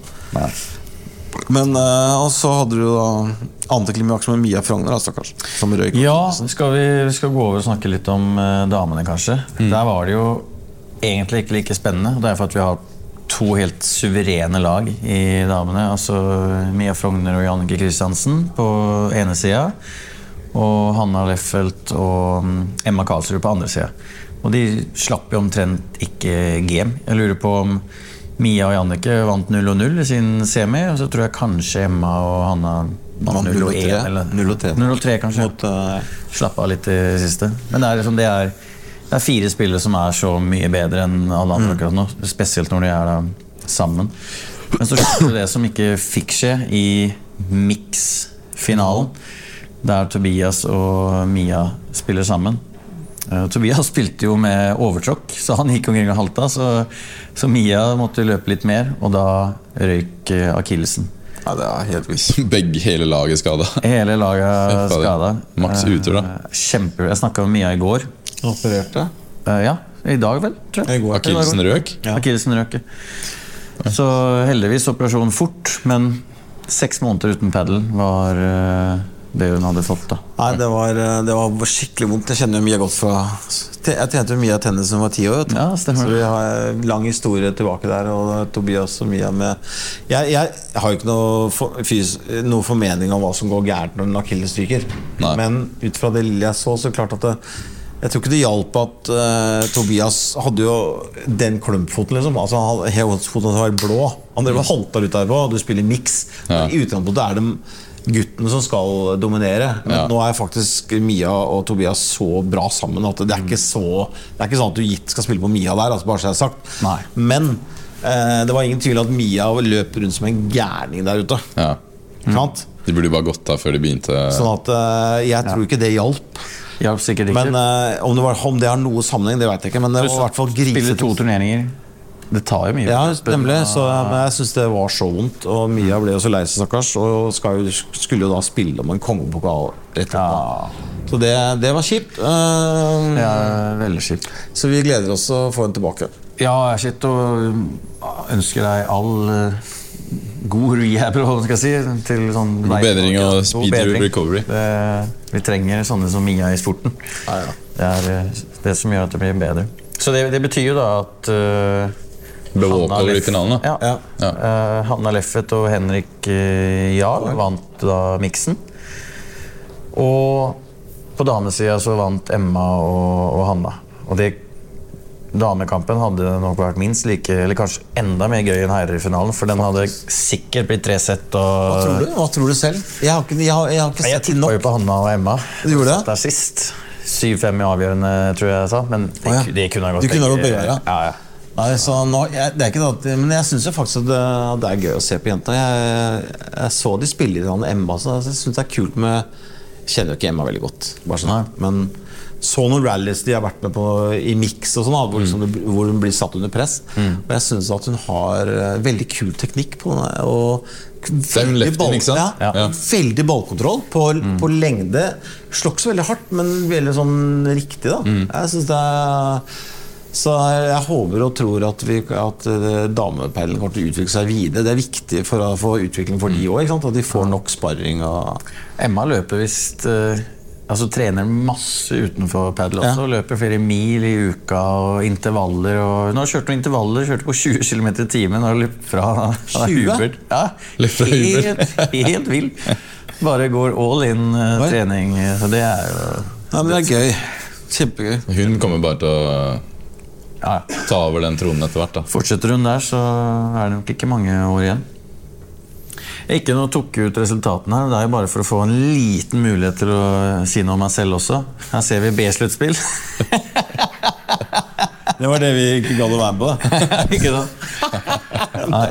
B: Men uh, Og så hadde du da antiklimaks med Mia Frogner, stakkars. Som røyk.
A: Ja, skal vi, vi skal gå over og snakke litt om uh, damene, kanskje. Der var det jo egentlig ikke like spennende. og Det er for at vi har to helt suverene lag i damene. Altså Mia Frogner og Jannicke Christiansen på ene sida. Og Hanna Leffelt og mm, Emma Karlsrud på andre sida. Og de slapp jo omtrent ikke game. Jeg lurer på om Mia og Jannicke vant 0 og 0 i sin semi, og så tror jeg kanskje Emma og Hanna vant 0 og 1. Eller
B: 0 og 3.
A: 0-3 kanskje.
B: Mot, uh...
A: Slapp av litt i siste. Men det er, liksom, det er, det er fire spillere som er så mye bedre enn alle andre akkurat nå. Spesielt når de er da sammen. Men så skjedde det som ikke fikk skje i mix-finalen. Der Tobias og Mia spiller sammen. Uh, Tobias spilte jo med overtråkk, så han gikk omkring og halta. Så, så Mia måtte løpe litt mer, og da røyk eh, akillesen.
B: ja, det er helt. <laughs>
C: Begge hele laget skada.
A: Hele laget skada.
C: Max uter, da.
A: Kjempe... Jeg snakka med Mia i går.
B: Opererte?
A: Uh, ja, i dag vel, tror jeg.
C: Akillesen røk.
B: Ja.
A: Akillesen røk. ja. Så heldigvis operasjon fort, men seks måneder uten padel var uh, det hun hadde fått. da.
B: Nei, det var, eh, det var skikkelig vondt. Jeg kjenner jo mye godt fra Jeg trente jo mye av tennis da jeg var ti år.
A: Ja.
B: Så vi har en lang historie tilbake der. Og Tobias og Mia med Jeg, jeg har jo ikke noe, for, fys, noe formening om hva som går gærent når en akilles ryker. Men ut fra det lille jeg så, så klart at det, jeg tror ikke det hjalp at uh, Tobias hadde jo den klumpfoten. liksom Altså han- Hele foten var blå. Han drev og halta ut der på, og du spiller miks.
C: Ja.
B: I utgangspunktet er det guttene som skal dominere. Men
C: Ja.
B: nå er faktisk Mia og Tobias så bra sammen at det er ikke, så, det er ikke sånn at du gitt skal spille på Mia der. Altså bare så jeg har sagt.
A: Nei.
B: Men uh, det var ingen tvil at Mia løp rundt som en gærning der ute.
C: Ja.
B: Mm.
C: De burde jo bare gått av før de begynte.
B: Sånn at uh, jeg tror ikke det hjalp.
A: Hjalp sikkert ikke.
B: Men uh, om, det var, om det har noe sammenheng, det vet jeg ikke. Men det var i hvert fall
A: Spille to turneringer. Det tar jo mye.
B: Ja, nemlig. Så, men jeg syns det var så vondt. Og Mia ble jo så lei seg, stakkars. Og jo, skulle jo da spille om en kongepokal etterpå.
A: Ja,
B: Så det, det var kjipt.
A: Uh, er veldig kjipt.
B: Så vi gleder oss å få henne tilbake.
A: Ja, sitter og ønsker deg all eh, god rehab, eller hva si. Til sånn
C: God bedring og speed
A: bedring.
C: recovery.
A: Det, vi trenger sånne som Mia i sporten.
B: Ah, ja.
A: Det er eh, det som gjør at det blir bedre. Så det, det betyr jo da at uh,
C: Ble walkover i finalen, da.
A: Ja.
B: Ja.
A: Eh, Hanna Leffet og Henrik uh, Jahl vant da miksen. Og på damesida så vant Emma og, og Hanna. Og det Damekampen hadde nok vært minst like Eller kanskje enda mer gøy enn herrefinalen, for den hadde sikkert blitt tre sett. Og
B: Hva tror du? Hva tror du selv? Jeg har ikke, jeg har, jeg har ikke
A: Nei, Jeg tippa jo på Hanna og Emma.
B: Du gjorde det?
A: Der sist. 7-5 i avgjørende, tror jeg jeg sa. Men det,
B: ja.
A: det kunne ha gått
B: begge ja.
A: ja.
B: Nei, nå, jeg, det er ikke det Men jeg syns faktisk at det, at det er gøy å se på jenta. Jeg, jeg så de spille i Emma, så jeg syns det er kult med kjenner jo ikke Emma veldig godt, bare sånn. men så noen rallies de har vært med på i mix, og sånn, hvor, liksom, hvor hun blir satt under press. Og jeg syns at hun har eh, veldig kul teknikk på den. Og veldig
C: lefty,
B: ball- Ja,
C: Ja.
B: Veldig ballkontroll på, på lengde. Slår ikke så veldig hardt, men veldig sånn riktig. da Jeg synes det er så jeg håper og tror at, vi, at eh, damepeilen kommer til å utvikle seg videre. Det er viktig for, å- få utvikling for de òg. At de får nok sparring. Og
A: Emma løper visst eh, Altså trener masse utenfor padel også.
B: Ja.
A: Løper flere mil i uka og intervaller. Og hun har kjørt noen intervaller, kjørte på 20 km i timen og løpt fra, fra
B: 20?
A: Hubert. Ja,
C: Løp
A: helt, helt vill. Bare går all in
B: uh,
A: trening. Så det er jo
B: Ja, men det er gøy. Kjempegøy.
C: Hun kommer bare til å
A: ja,
C: ta over den tronen etter hvert. da
A: Fortsetter hun der, så er det nok ikke mange år igjen. Ikke noe tok ut resultatene. Det er jo bare for å få en liten mulighet til å si noe om meg selv også. Her ser vi B-sluttspill.
B: Det var det vi ikke gadd å være med på. da <laughs>
A: ikke da. Nei.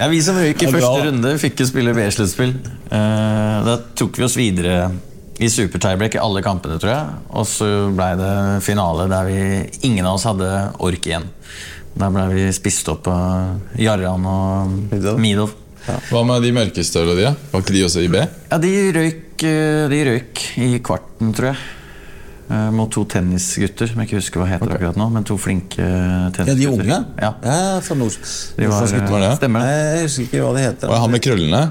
A: Ja, vi som røyk i første runde, fikk jo spille B-sluttspill. Eh, da tok vi oss videre i super-tiebreak i alle kampene, tror jeg. Og så blei det finale der vi, ingen av oss hadde ork igjen. Der blei vi spist opp av Jarran og
B: Midov.
C: Hva med de mørkestøle de? Var ikke de også i B?
A: Ja, de røyk, eh, de røyk i kvarten, tror jeg. Eh, Mot to tennisgutter, som jeg ikke husker hva heter akkurat nå. Men to flinke
B: Ja, de unge?
A: Ja,
B: ja fra Nord
A: de var.
C: Var det?
A: Stemmer det.
B: Jeg husker ikke hva de heter.
C: Og han med krøllene?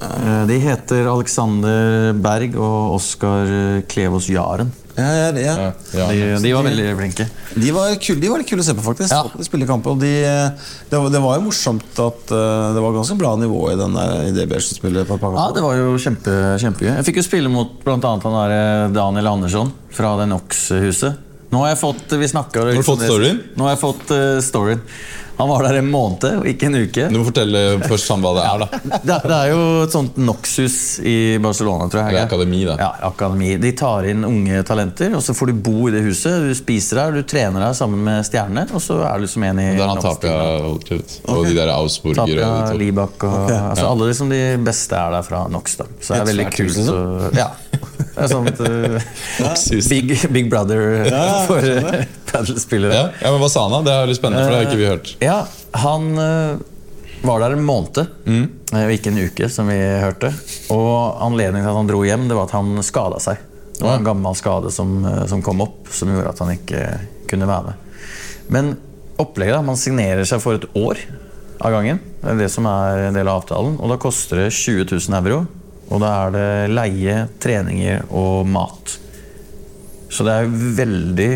A: Eh, De heter Alexander Berg og Oskar Klevås Jaren.
B: Ja, ja, ja.
A: De, de var veldig flinke.
B: De var kule, de var litt kule å se på, faktisk.
A: Ja.
B: De spiller kamper, og de, det, var, det var jo morsomt at eh, det var ganske bra nivå i, den der, i det Beersen-spillet. på et par
A: Ja, det var jo kjempe, kjempegøy. Jeg fikk jo spille mot der eh, Daniel Andersson fra det Nox-huset. Nå har jeg fått vi snakket,
C: Har du fått storyen?
A: Nå har jeg fått uh, storyen. Han var der en måned og ikke en uke.
C: Du må fortelle først sånn hva det er. da
A: Det, det er jo et sånt Nox-hus i Barcelona, tror jeg.
C: Det
A: er
C: akademi, da.
A: Ja, akademi. De tar inn unge talenter, og så får du bo i det huset. Du spiser der, du trener der sammen med stjernene, og så er du liksom en i
C: Der han. Tapia holdt ut. Og de der Ausburger
A: Tapia,
C: og.
A: Libak og
B: okay.
A: altså, Alle liksom de beste er der fra Nox. Da. Så det er veldig kult.
B: liksom?
A: ja. Det er sånt uh, big, big brother <laughs> for uh, padelspillere.
C: Ja, ja, men Hva sa han, da? Det er litt spennende, for det har ikke vi hørt.
A: Ja, han eh, var der en måned,
C: Mm.
A: eh, og ikke en uke, som vi hørte. Og anledningen til at han dro hjem, det var at han skada seg. Det var en gammel skade som, som kom opp, som gjorde at han ikke kunne være med. Men opplegget da, man signerer seg for et år av gangen. Det er det som er en del av avtalen. Og da koster det 20 000 euro. Og da er det leie, treninger og mat. Så det er veldig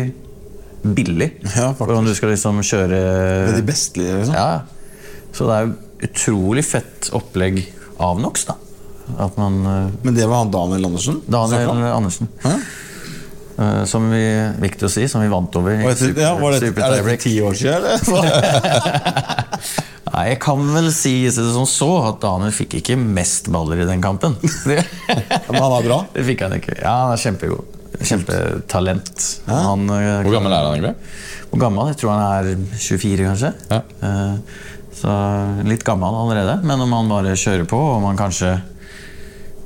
A: billig.
B: Ja, faktisk.
A: om du skal liksom kjøre
B: Det er de beste, liksom.
A: ja, så det er utrolig fett opplegg av NOx, da. At man eh,
B: Men det var han Daniel Andersen?
A: Daniel? Andersen.
B: Hæ?
A: Uh, som vi, viktig å si, som vi vant over. i
B: super, ja, var det,
A: Super
B: er det ti år siden, eller? <laughs> <laughs>
A: Nei, jeg kan vel si det som så at Daniel fikk ikke mest baller i den kampen. <laughs>
B: Men han var bra.
A: det fikk han ikke. Ja, han er kjempegod. Kjempetalent. Han, eh,
C: Hvor gammel er han egentlig?
A: Hvor gammel? Jeg tror han er 24, kanskje.
C: Ja.
A: Eh, Så litt gammel allerede. Men om han bare kjører på, og han kanskje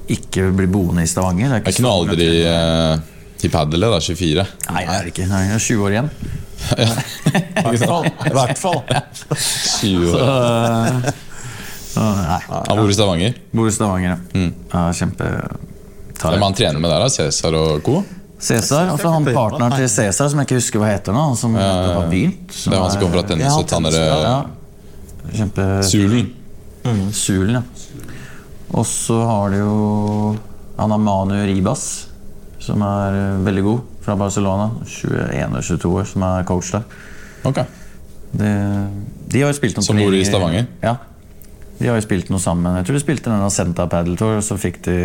A: ikke blir boende i Stavanger
C: Det er ikke noe alder i, eh, i padel, det. da, 24.
A: Nei, det er det ikke. Nei, jeg er 20 år igjen. <laughs>
B: I hvert fall. I hvert fall.
C: 20.
A: Så, så.
C: Han bor i Stavanger.
A: Bor i Stavanger, ja.
C: Mm.
A: ja
C: Hvem han trener med der? da? Cæsar og co.?
A: Cæsar. Og så han partneren til Cæsar, som jeg ikke husker hva heter nå. Han som
C: ja, ja.
A: begynt.
C: Det er han som kommer fra tennis. Og tanner
A: Ja, Kjempe...
C: Sulen.
A: Sulen, ja. Og så har de jo Han har Manu Ribas, som er eh, veldig god, fra Barcelona. 21 og 22 år, som er coach der.
C: Okay.
A: De, de har jo spilt noen
C: Som bor i Stavanger?
A: Ja. De har jo spilt noe sammen. Jeg tror de spilte denne Senta Paddle Tour, og så fikk, de,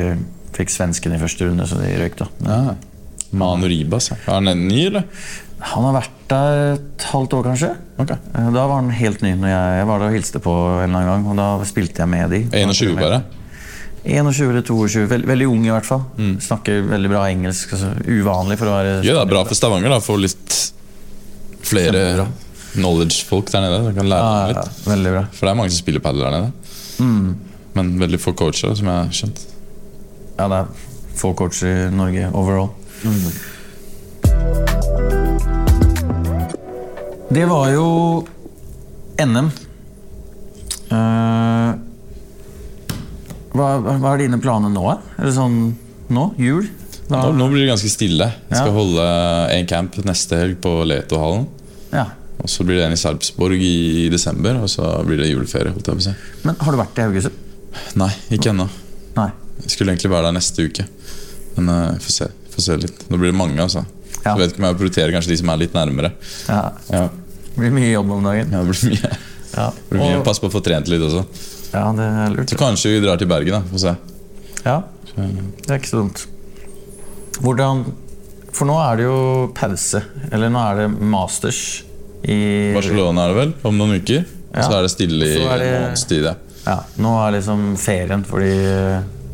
A: fikk svensken i første runde, så de røyk, da.
C: Ja. Manu Ribas. Er han ny, eller?
A: Han har vært der et halvt år, kanskje.
C: Ok.
A: Eh, Da var han helt ny. Når jeg, jeg var der og hilste på en eller annen gang, og da spilte jeg med de.
C: 21 bare?
A: 21 eller 22, veld, veldig ung i hvert fall. Mm. Snakker veldig bra engelsk. Altså, uvanlig for å være
C: Ja, det er bra for Stavanger, da. å Få litt flere knowledge-folk der nede. De kan lære ah,
A: ja,
C: litt.
A: veldig bra.
C: For det er mange som spiller padel der nede. Mm. Men veldig få coacher, som jeg har skjønt.
A: Ja, det er få coacher i Norge overall. Mm. Det var jo NM. Uh, eh, hva, hva er dine planer nå? Er det sånn nå? Jul? Da,
C: Nå, blir det ganske stille. Jeg skal
A: Ja.
C: holde en camp neste helg på Letohallen.
A: ja.
C: Og så blir det en i Sarpsborg i desember, og så blir det juleferie. holdt jeg på å si.
A: Men har du vært i Haugesund?
C: Nei, ikke ennå. Jeg skulle egentlig være der neste uke. Men uh, får se, får se litt. Nå blir det mange, altså.
A: Ja.
C: Jeg vet ikke om jeg prioriterer kanskje de som er litt nærmere.
A: Ja.
C: Ja,
A: Det blir mye jobb om dagen.
C: ja det blir mye.
A: Ja,
C: Det blir mye.
A: Og-
C: Pass på å få trent litt også.
A: Ja det er lurt.
C: Så kanskje vi drar til Bergen, da. Få se.
A: Ja, det er ikke så dumt. Hvordan For nå er det jo pause. Eller nå er det masters i
C: Barcelona er det vel, om noen uker.
A: Ja.
C: Så er det stille i en måneds tid. Ja.
A: Nå er liksom ferien fordi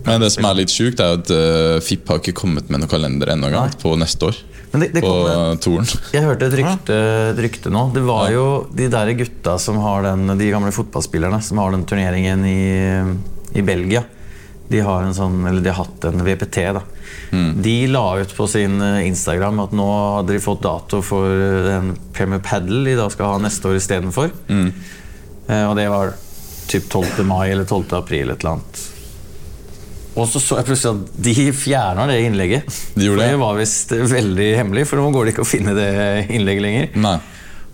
C: Men det som er litt sjukt, er at uh, FIP har ikke kommet med noen kalender ennå på neste år.
A: Men det, det
C: På toren.
A: Jeg hørte et rykte, et rykte nå. Det var jo de der gutta som har den De gamle fotballspillerne som har den turneringen i, i Belgia. De har en sånn, eller de har hatt en VPT. da De la ut på sin eh, Instagram at nå hadde de fått dato for eh, den Premier Paddle de da skal ha neste år istedenfor. Eh, og det var typ 12. mai eller 12. april. et eller annet og så så jeg plutselig at de fjerna det innlegget.
C: De gjorde det?
A: det var visst veldig hemmelig, for nå går det ikke å finne det innlegget lenger.
C: Nei.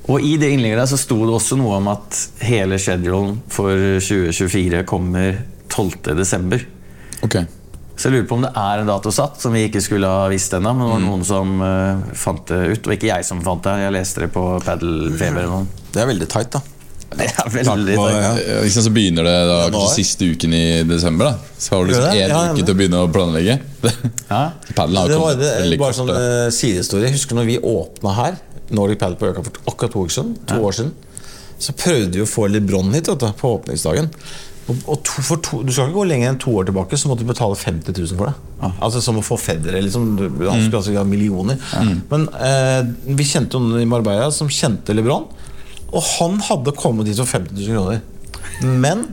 A: Og i det innlegget der så sto det også noe om at hele schedulen for 2024 kommer 12. desember. Så jeg lurer på om det er en dato satt som vi ikke skulle ha visst ennå. Men det var noen som uh, fant det ut, og ikke jeg som fant det. Jeg leste det på Padelfeber eller.
B: Det er veldig tight, da. <laughs>
A: Det er veldig
B: Takk, ja.
C: Liksom så begynner det da, kanskje siste uken i desember. da Så har du liksom
B: det?
C: én
B: Ja,
C: uke til å begynne å planlegge. <laughs>
A: Ja.
C: Padelen har
B: Det var det,
C: veldig
B: bare sånn eh, sidehistorie. Husker når vi åpna her, Nordic Padel på Øka for akkurat to uker siden, to år siden, så prøvde vi å få LeBron hit vet du, på åpningsdagen. Og, og to, for to, du skal ikke gå lenger enn to år tilbake, så måtte du betale 50 000 for det. Altså Som å få Federer. Liksom, Du- han skulle altså ha millioner. Men eh, vi kjente noen i Marbella som kjente LeBron, og han hadde kommet dit for 50 000 kroner. Men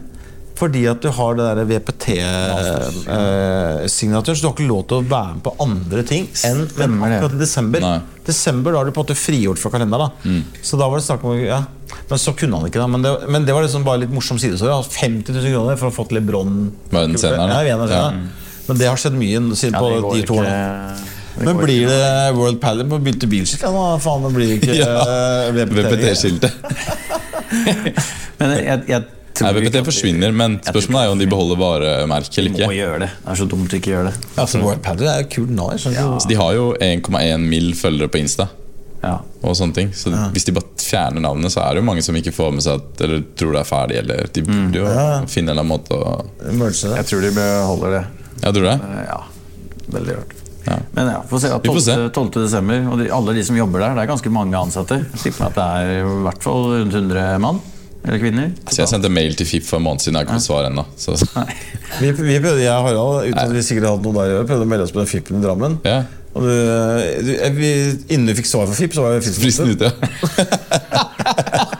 B: fordi at du har det der VPT-signaturen, så du har ikke lov til å være med på andre ting enn
A: Stemmer det.
B: akkurat i desember.
C: Nei.
B: Desember da har du på en måte frigjort fra kalenderen. da
C: Mm.
B: Så da var det snakk om ja. Men så kunne han ikke, da. Men det, men det var liksom bare litt morsom sidehistorie. 50 000 kroner for å ha fått LeBron
C: Verdenseneren,
B: Ja, verdenseneren. Men det har skjedd mye siden
A: Ja,
B: på de to årene. Men blir det World Padel på bytte bilskilt? Ja, da faen, det blir ikke <laughs>
C: Ja.
B: eh, VPT.
C: VPT-skiltet. <laughs>
A: Men jeg, jeg
C: Nei, VPT forsvinner, men spørsmålet er jo om de beholder varemerket eller ikke.
A: Må gjøre det. Det er så dumt å ikke gjøre det.
B: Altså, World Padel er jo kult nå.
C: Så de har jo 1,1 mill følgere på Insta.
A: Ja.
C: Og sånne ting Så hvis de bare fjerner navnet, så er det jo mange som ikke får med seg at, Eller tror det er ferdig, eller de burde jo
B: Ja.
C: finne en eller annen måte å
B: merge det.
A: Jeg tror de beholder det.
C: Ja, tror du det?
A: Eh, Ja, veldig rart.
C: Ja.
A: Men ja, får se. da.
C: Vi får se.
A: 12. 12. desember, og de, alle de som jobber der, det er ganske mange ansatte. Tipper at det er i hvert fall rundt 100 mann. Eller kvinner.
C: Så jeg sendte mail til FIP for en måned siden, jeg har ikke fått svar ennå. <laughs>
B: Vi, vi prøvde, jeg og Harald, uten at vi sikkert hadde noe der å gjøre, prøvde å melde oss på den FIP-en i Drammen.
C: ja,
B: Og du, du, eh, vi, innen du fikk svar fra FIP, så var fristen
C: fristen ute. <laughs>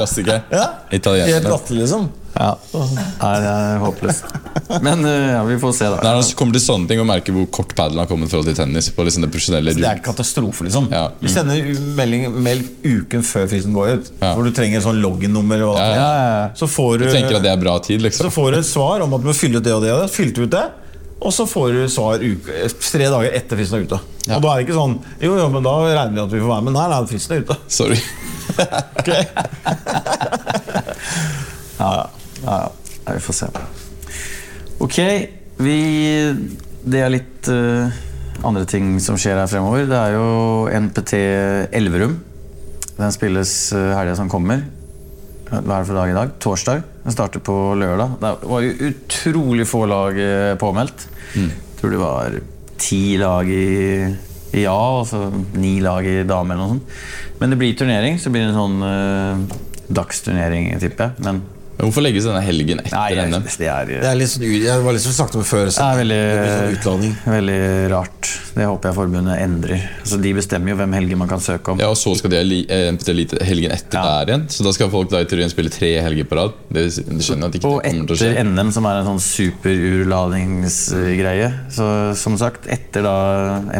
C: Klassiker. <laughs>
B: Ja. Helt
C: Italienerne.
B: latterlig, liksom.
A: Ja. Nei, det er håpløst. Men eh, ja, vi får se, da.
C: når det kommer til sånne ting å merke hvor kort padelen har kommet i forhold til tennis. På liksom det profesjonelle
B: Det er katastrofe, liksom.
C: Ja.
B: Vi sender melding, meld uken før fristen går ut,
C: Ja.
B: hvor du trenger sånn login-nummer. og er.
C: Ja,
A: Ja, ja.
B: Så får du,
C: Du tenker at det er bra tid, liksom.
B: så får du et svar om at du må fylle ut det og det. og det Fylte ut det og så får du svar uke, tre dager etter fristen er ute.
C: Ja.
B: Og da er det ikke sånn Jo, jo, men da regner vi at vi får være med. Nei, nei, fristen er ute.
C: Sorry. <laughs>
A: Ja, ja. ja. Vi får se. Ok, vi Det er litt uh, andre ting som skjer her fremover. Det er jo NPT Elverum. Den spilles uh, helga som kommer. Hva er det for dag i dag? Torsdag. Den starter på lørdag. Det var jo utrolig få lag påmeldt. påmeldt. Jeg tror det var ti lag i, i A og så ni lag i dame. eller noe sånt. Men det blir turnering, så blir det en sånn uh, dagsturnering, tipper jeg. Men
C: Men Hvorfor legges denne helgen etter
A: Nei,
C: NM?
A: det, det er
B: Det er litt sånn, jeg var litt som snakket om før. Så
A: Det er veldig,
B: det sånn
A: veldig rart. Det håper jeg forbundet endrer. Altså, de bestemmer jo hvem helger man kan søke om.
C: Ja, og så skal de ha eh, NPT Elite helgen etter
A: Ja.
C: der igjen. Så da skal folk da i teorien spille tre helger på rad. Det, det skjønner jeg at ikke
A: Og
C: det kommer til å skje. Og etter.
A: NM, som er en sånn superurladingsgreie Så som sagt, etter da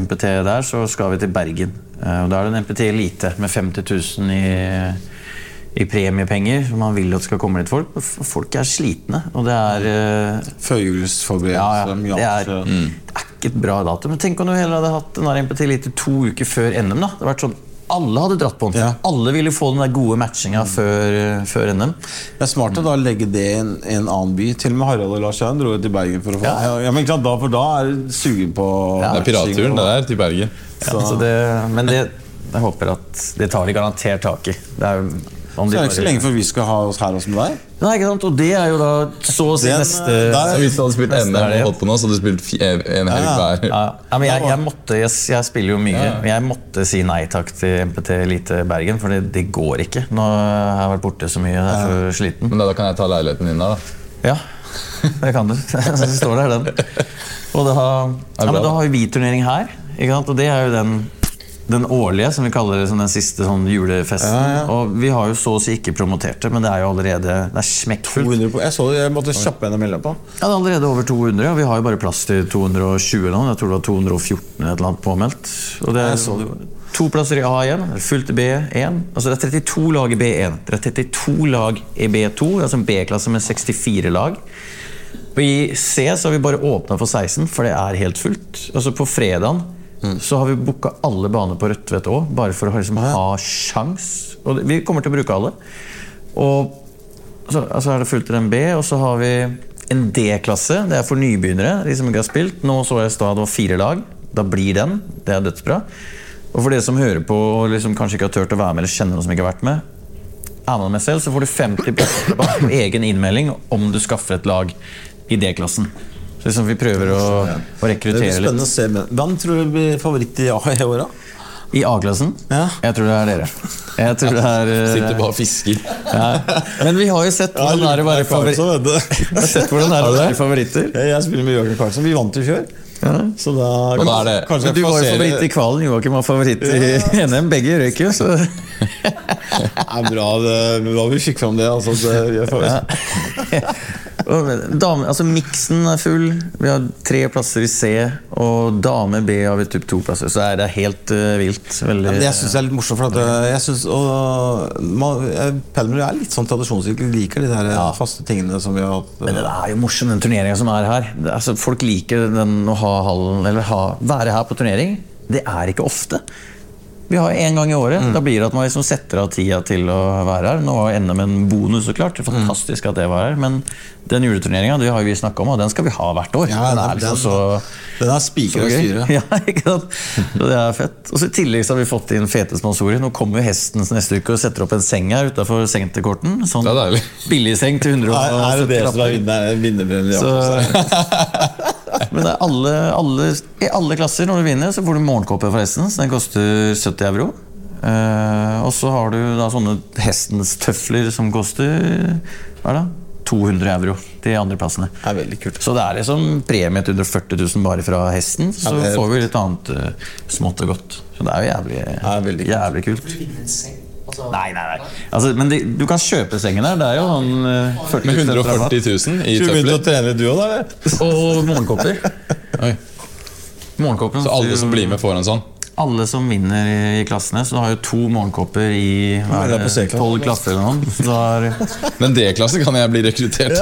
A: MPT der, så skal vi til Bergen. Eh, Og da er det en MPT Elite med 50 000 i, i premiepenger. Man vil at det skal komme litt folk. Folk er slitne, og det er uh,
B: Førjulsforberedelser.
A: ja, ja, det, er,
B: annet.
A: det er ikke et bra datum. Men tenk om du heller hadde hatt den der MPT Elite to uker før NM. da Det hadde vært sånn alle hadde dratt på den.
B: Ja.
A: Alle ville få den der gode matchinga før, eh, før NM.
B: Det er smart å da legge det i en, en annen by. Til og med Harald og Lars Jøen dro til Bergen for å få
A: Ja.
B: ja. men klart, da, For da er du sugen på
A: Ja,
C: Det er piratturen det der til Bergen.
A: Ja, så det, men det, jeg håper at det tar de garantert tak i. Det er, jo-
B: Så er det ikke så lenge før vi skal ha oss her som deg.
A: Nei, ikke sant? Og det er jo da så å si
B: Den,
A: neste
B: eh, der-
C: Så hvis du hadde spilt NM og holdt på nå, så hadde du spilt en helg
B: Ja.
C: hver.
A: ja, ja, men jeg, jeg måtte jeg, jeg spiller jo mye. Men jeg måtte si nei takk til MPT Elite Bergen, for det, det går ikke. Nå har jeg vært borte så mye. Jeg er for sliten.
C: Men da, da kan jeg ta leiligheten din der, da.
A: Ja, det kan du. <laughs> Så står der den. Og da, ja, men da
C: da.
A: har vi turnering her. Ikke sant? Og det er jo den, den årlige, som vi kaller det som den siste sånn julefesten.
B: Ja, ja.
A: Og vi har jo så å si ikke promotert det, men det er jo allerede det er smekkfullt.
B: 200 på, jeg så det, jeg måtte kjappe henne melde på.
A: Ja, det er allerede over 200, og vi har jo bare plass til 220 nå. Jeg tror det var 214 eller et eller annet påmeldt. Og det er to plasser i A igjen, fullt i B1. Altså det er 32 lag i B1. Det er 32 lag i B2, altså en B-klasse med 64 lag. Og I C så har vi bare åpna for 16, for det er helt fullt. Altså På fredagen så har vi booka alle baner på Rødtvet òg, bare for å liksom ha sjans. Og vi kommer til å bruke alle. Og så altså er det fullt til en B, og så har vi en D-klasse. Det er for nybegynnere. de som ikke har spilt. Nå så jeg i stad det var fire lag. Da blir den. Det er dødsbra. Og for dere som hører på og liksom kanskje ikke har turt å være med, eller kjenner noen som ikke har vært med, er man med selv, så får du 50 tilbake på egen innmelding om du skaffer et lag i D-klassen. Så liksom vi prøver å, å
B: Det blir
A: rekruttere
B: spennende
A: litt.
B: å se. men Hvem tror du blir favoritt i A i år.
A: I A-klassen?
B: Ja.
A: Jeg tror det er dere. Jeg tror det er <laughs> eh,
C: Sitter bare og fisker.
A: ja. Men vi har jo sett hvordan det er å være er favoritter.
B: Ja, Jeg spiller med Jørgen Karlsson. Vi vant jo før. Så da,
C: Og da er det-
B: kanskje
A: Men du var jo favoritt i kvalen, Joakim var favoritt i <laughs> NM. Begge røyk jo, så <laughs>
B: Det er bra, det, bra vi fikk fram det. Altså, det
A: dame, altså Miksen er full. Vi har tre plasser i C, og dame B har vi typ to plasser. Så er det helt uh, vilt. Veldig,
B: ja, det jeg syns er litt morsomt, for at øh, jeg synes, og, man, jeg- Paddelmiljø er litt sånn tradisjonsrik. Liker de der ja. faste tingene som vi har hatt.
A: Men det er jo morsomt, den turneringa som er her. Det, er- altså, folk liker den å ha hallen, eller ha, være her på turnering. Det er ikke ofte. Vi har én gang i året. Da blir det at man liksom setter av tida til å være her. Nå var NM en bonus, så klart. Er Fantastisk at det var her. Men den juleturneringa har vi snakka om, og den skal vi ha hvert år.
B: Ja,
A: den er liksom så
B: Den er
A: spikra
B: i
A: gøy. <laughs> Ja, ikke sant? Så det er fett. Og så I tillegg så har vi fått inn fete sponsorer. Nå kommer jo Hesten neste uke og setter opp en seng her utafor senterkorten. Sånn billigseng til 170
B: Er, er det det som er
A: lapper.
B: vinner- vinnerpremien?
A: Så,
B: Så. <laughs>
A: men alle, alle, i alle klasser når du vinner, så får du morgenkåpe forresten. Så den koster 70 euro. Eh, og så har du da sånne Hestens tøfler som koster hva er det? 200 euro de andreplassene.
B: Det er veldig kult.
A: Så det er liksom premie til 140 000 bare fra hesten. Så
B: Ja,
A: får vi litt annet uh, smått og godt. Så det er jo jævlig,
B: er kult.
A: jævlig kult.
D: Altså,
A: Nei, nei, nei. Altså, men de, du kan kjøpe sengen her. Det er jo sånn uh, 40
C: Med 140 000 i
B: tøfler. du begynt å trene du òg, da?
A: Og morgenkåper. Morgenkåpen
C: Så alle som blir med, får en sånn?
A: Alle som vinner i, i klassene. Så du har jo to morgenkåper i
B: C-klassen.
A: tolv klasser eller noe. Så har, <laughs>
C: Men D-klasse kan jeg bli rekruttert.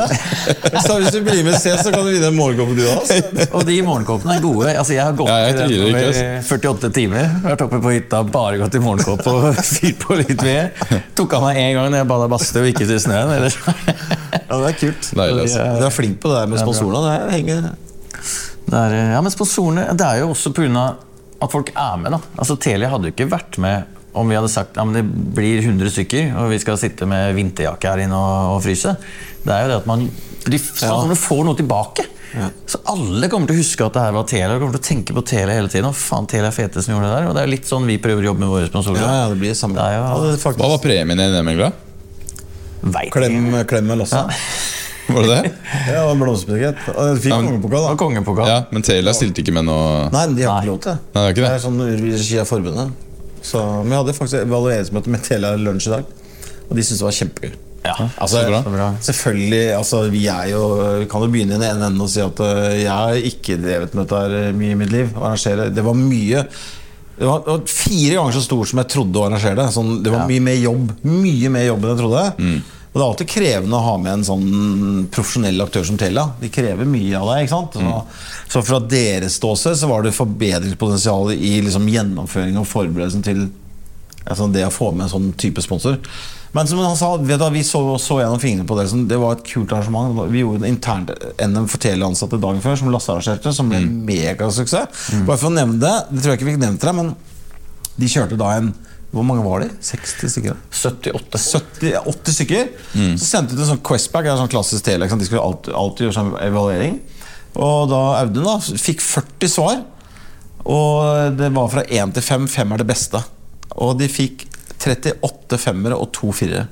B: Så hvis du blir med C, så kan du vinne en morgenkåpe, du òg. <laughs>
A: og de morgenkåpene er gode. Altså, jeg har gått
C: Ja, jeg
A: i den over 48 timer. Vært oppe på hytta, bare gått i morgenkåpe og <laughs> fyrt på litt ved. Tok av meg én gang når jeg bada badstue og gikk ut i snøen. Ellers.
B: Ja, det er kult.
C: Deilig, altså.
B: Du er flink på det der med sponsorene. Det henger
A: Det er, eh, ja, men sponsorene Det er jo også pga. At folk er med. da Altså Telia hadde jo ikke vært med om vi hadde sagt ja, det blir 100 stykker og vi skal sitte med vinterjakke her inne og, og fryse. Det er jo det at man de, sånn at får noe tilbake. Så alle kommer til å huske at det her var Telia. Og kommer til å tenke på Telia hele tiden. Og faen, Telia fete som gjorde det der Og det er litt sånn vi prøver å jobbe med våre sponsorer.
B: Ja, ja, det blir det samme.
A: Det er jo-
B: Ja, det er faktisk-
C: Hva var premien i NM, Engla?
A: Veit
B: Klem, klem med Lasse. <laughs>
C: Var det det?
B: Ja, og blomsterbukett. Og jeg fikk
C: Ja, men-
B: kongepokal, da.
A: kongepokal.
C: Ja, Men Telia stilte ikke med noe
B: Nei, de har ikke lov til det.
C: Nei, det er ikke det.
B: er sånn i regi av forbundet. Så, men jeg hadde faktisk evalueringsmøte med Telia lunsj i dag, og de syntes det var kjempegøy.
A: Ja,
B: Altså. Selvfølgelig, altså, vi er jo Vi kan jo begynne i den ene enden og si at øh, jeg har ikke drevet med dette her øh, mye i mitt liv. Å arrangere. Det var mye det var, fire ganger så stort som jeg trodde å arrangere det. Sånn, det var
A: Ja.
B: mye mer jobb Mye mer jobb enn jeg trodde. Og det er alltid krevende å ha med en sånn profesjonell aktør som Telia. De krever mye av deg. ikke sant? Så, så fra deres ståsted så var det forbedringspotensial i liksom, gjennomføring og forberedelsen til altså det å få med en sånn type sponsor. Men som han sa, vet du, vi så, så gjennom fingrene på det. Det var et kult arrangement. Vi gjorde en internt NM for teleansatte dagen før, som Lasse arrangerte, som ble en megasuksess. Bare for å nevne det, det tror jeg ikke vi nevnte det, men de kjørte da en Hvor mange var de? 60 stykker?
A: 78.
B: 70-80 stykker. Så sendte de en sånn Questback, en sånn klassisk tele. Liksom. De skulle alltid, alltid gjøre sånn evaluering. Og da Audun da, fikk 40 svar. Og det var fra 1 til 5. 5 er det beste. Og de fikk 38 femmere og to firere.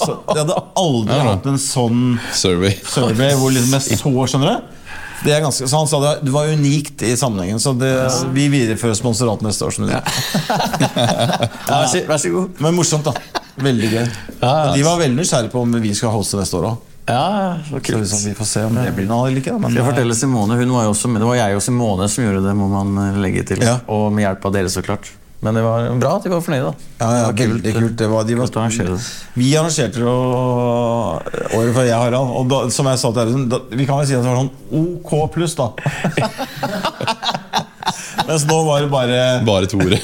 B: Så de hadde aldri
C: Ja,
B: hatt en sånn
C: Survey.
B: survey hvor liksom er så, skjønner du? Det er ganske, så han sa det var, det var unikt i sammenhengen, så det, vi viderefører sponsoratet neste år. Som <laughs> ja.
A: Vær så, vær så god.
B: Men morsomt, da. Veldig gøy.
A: Ja,
B: De var veldig nysgjerrige på om vi skal hoste neste år òg.
A: Ja, så
B: Så liksom, vi får se om det blir noe eller ikke. da, Men,
A: Jeg forteller Simone, hun var jo også, Det var jeg og Simone som gjorde det, må man eh, legge til.
B: Ja.
A: Og med hjelp av dere, så klart. Men det var bra at de var fornøyde.
B: ja, ja,
A: Det var
B: kult. Det var, de var,
A: Kult å arrangere det.
B: vi arrangerte det året før jeg, Harald. Og da, som jeg sa til Audun, vi kan vel si at det var sånn OK pluss, da. <laughs> Mens nå var det bare
C: Bare toere.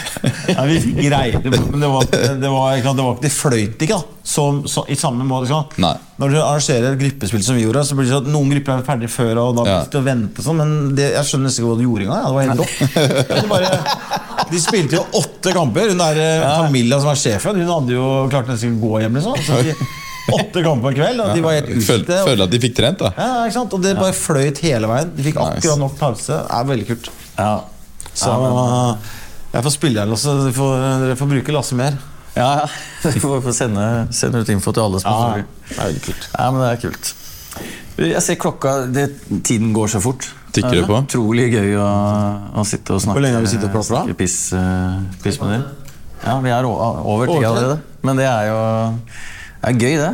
C: <laughs>
B: ja, vi fikk greier Men det var, det var, det var Det fløyt ikke, da. Som, så, I samme måte.
C: Nei.
B: Når du arrangerer et gruppespill som vi gjorde, så blir det sånn at noen grupper er ferdig før, og da
C: Ja.
B: sitter du og venter sånn, men det, jeg skjønner nesten ikke hva du gjorde engang. Ja. Det var helt rått. <laughs> De spilte jo åtte kamper. Hun der eh, Camilla som er sjefen, hun hadde jo klart nesten å gå hjem, liksom. Så de, åtte kamper på kveld, og de var helt utslitte.
C: føler at de fikk trent, da.
B: Ja, ikke sant? Og det bare fløyt hele veien. De fikk akkurat nok pause. Det er veldig kult.
A: Ja.
B: Så jeg får spille her, Lasse. Dere får, dere får bruke Lasse mer.
A: Ja, ja. <laughs> Vi får sende, sende ut info til alle sponsorer.
B: det er veldig kult.
A: Ja, men det er kult. Jeg ser klokka det, Tiden går så fort.
C: Tikker det på?
A: Utrolig gøy å, å sitte og snakke
B: Hvor lenge har vi sittet og da?
A: piss, uh, piss med dem. Ja, vi er over tida allerede. Men det er jo det er gøy, det.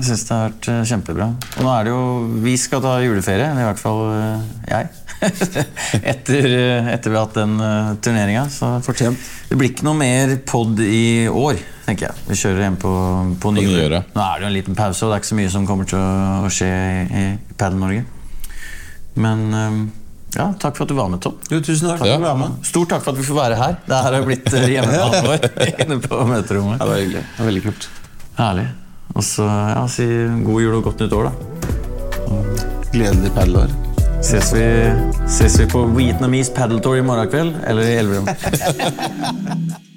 A: Jeg syns det har vært eh, kjempebra. Og nå er det jo Vi skal ta juleferie, eller i hvert fall eh, jeg. <laughs> etter, etter vi har hatt den uh, turneringa. Så
B: Fortjent.
A: det blir ikke noe mer pod i år, tenker jeg. Vi kjører hjem på, på
C: nyåret.
A: Nå er det jo en liten pause, og det er ikke så mye som kommer til å, å skje i, i Padel-Norge. Men eh, ja, takk for at du var med, Tom.
B: Jo, tusen takk for
C: Ja.
B: at du var med.
A: Stort takk for at vi får være her. Det her har blitt eh, <laughs> hjemmebanen vår inne på møterommet.
B: Ja, det var hyggelig. Det var veldig kult.
A: Herlig. Og så ja, si god jul og godt nytt år, da.
B: Gledelig paddelår.
A: Ses vi, ses vi på Vietnamese Paddle Tour i morgen kveld, eller i Elverum. <laughs>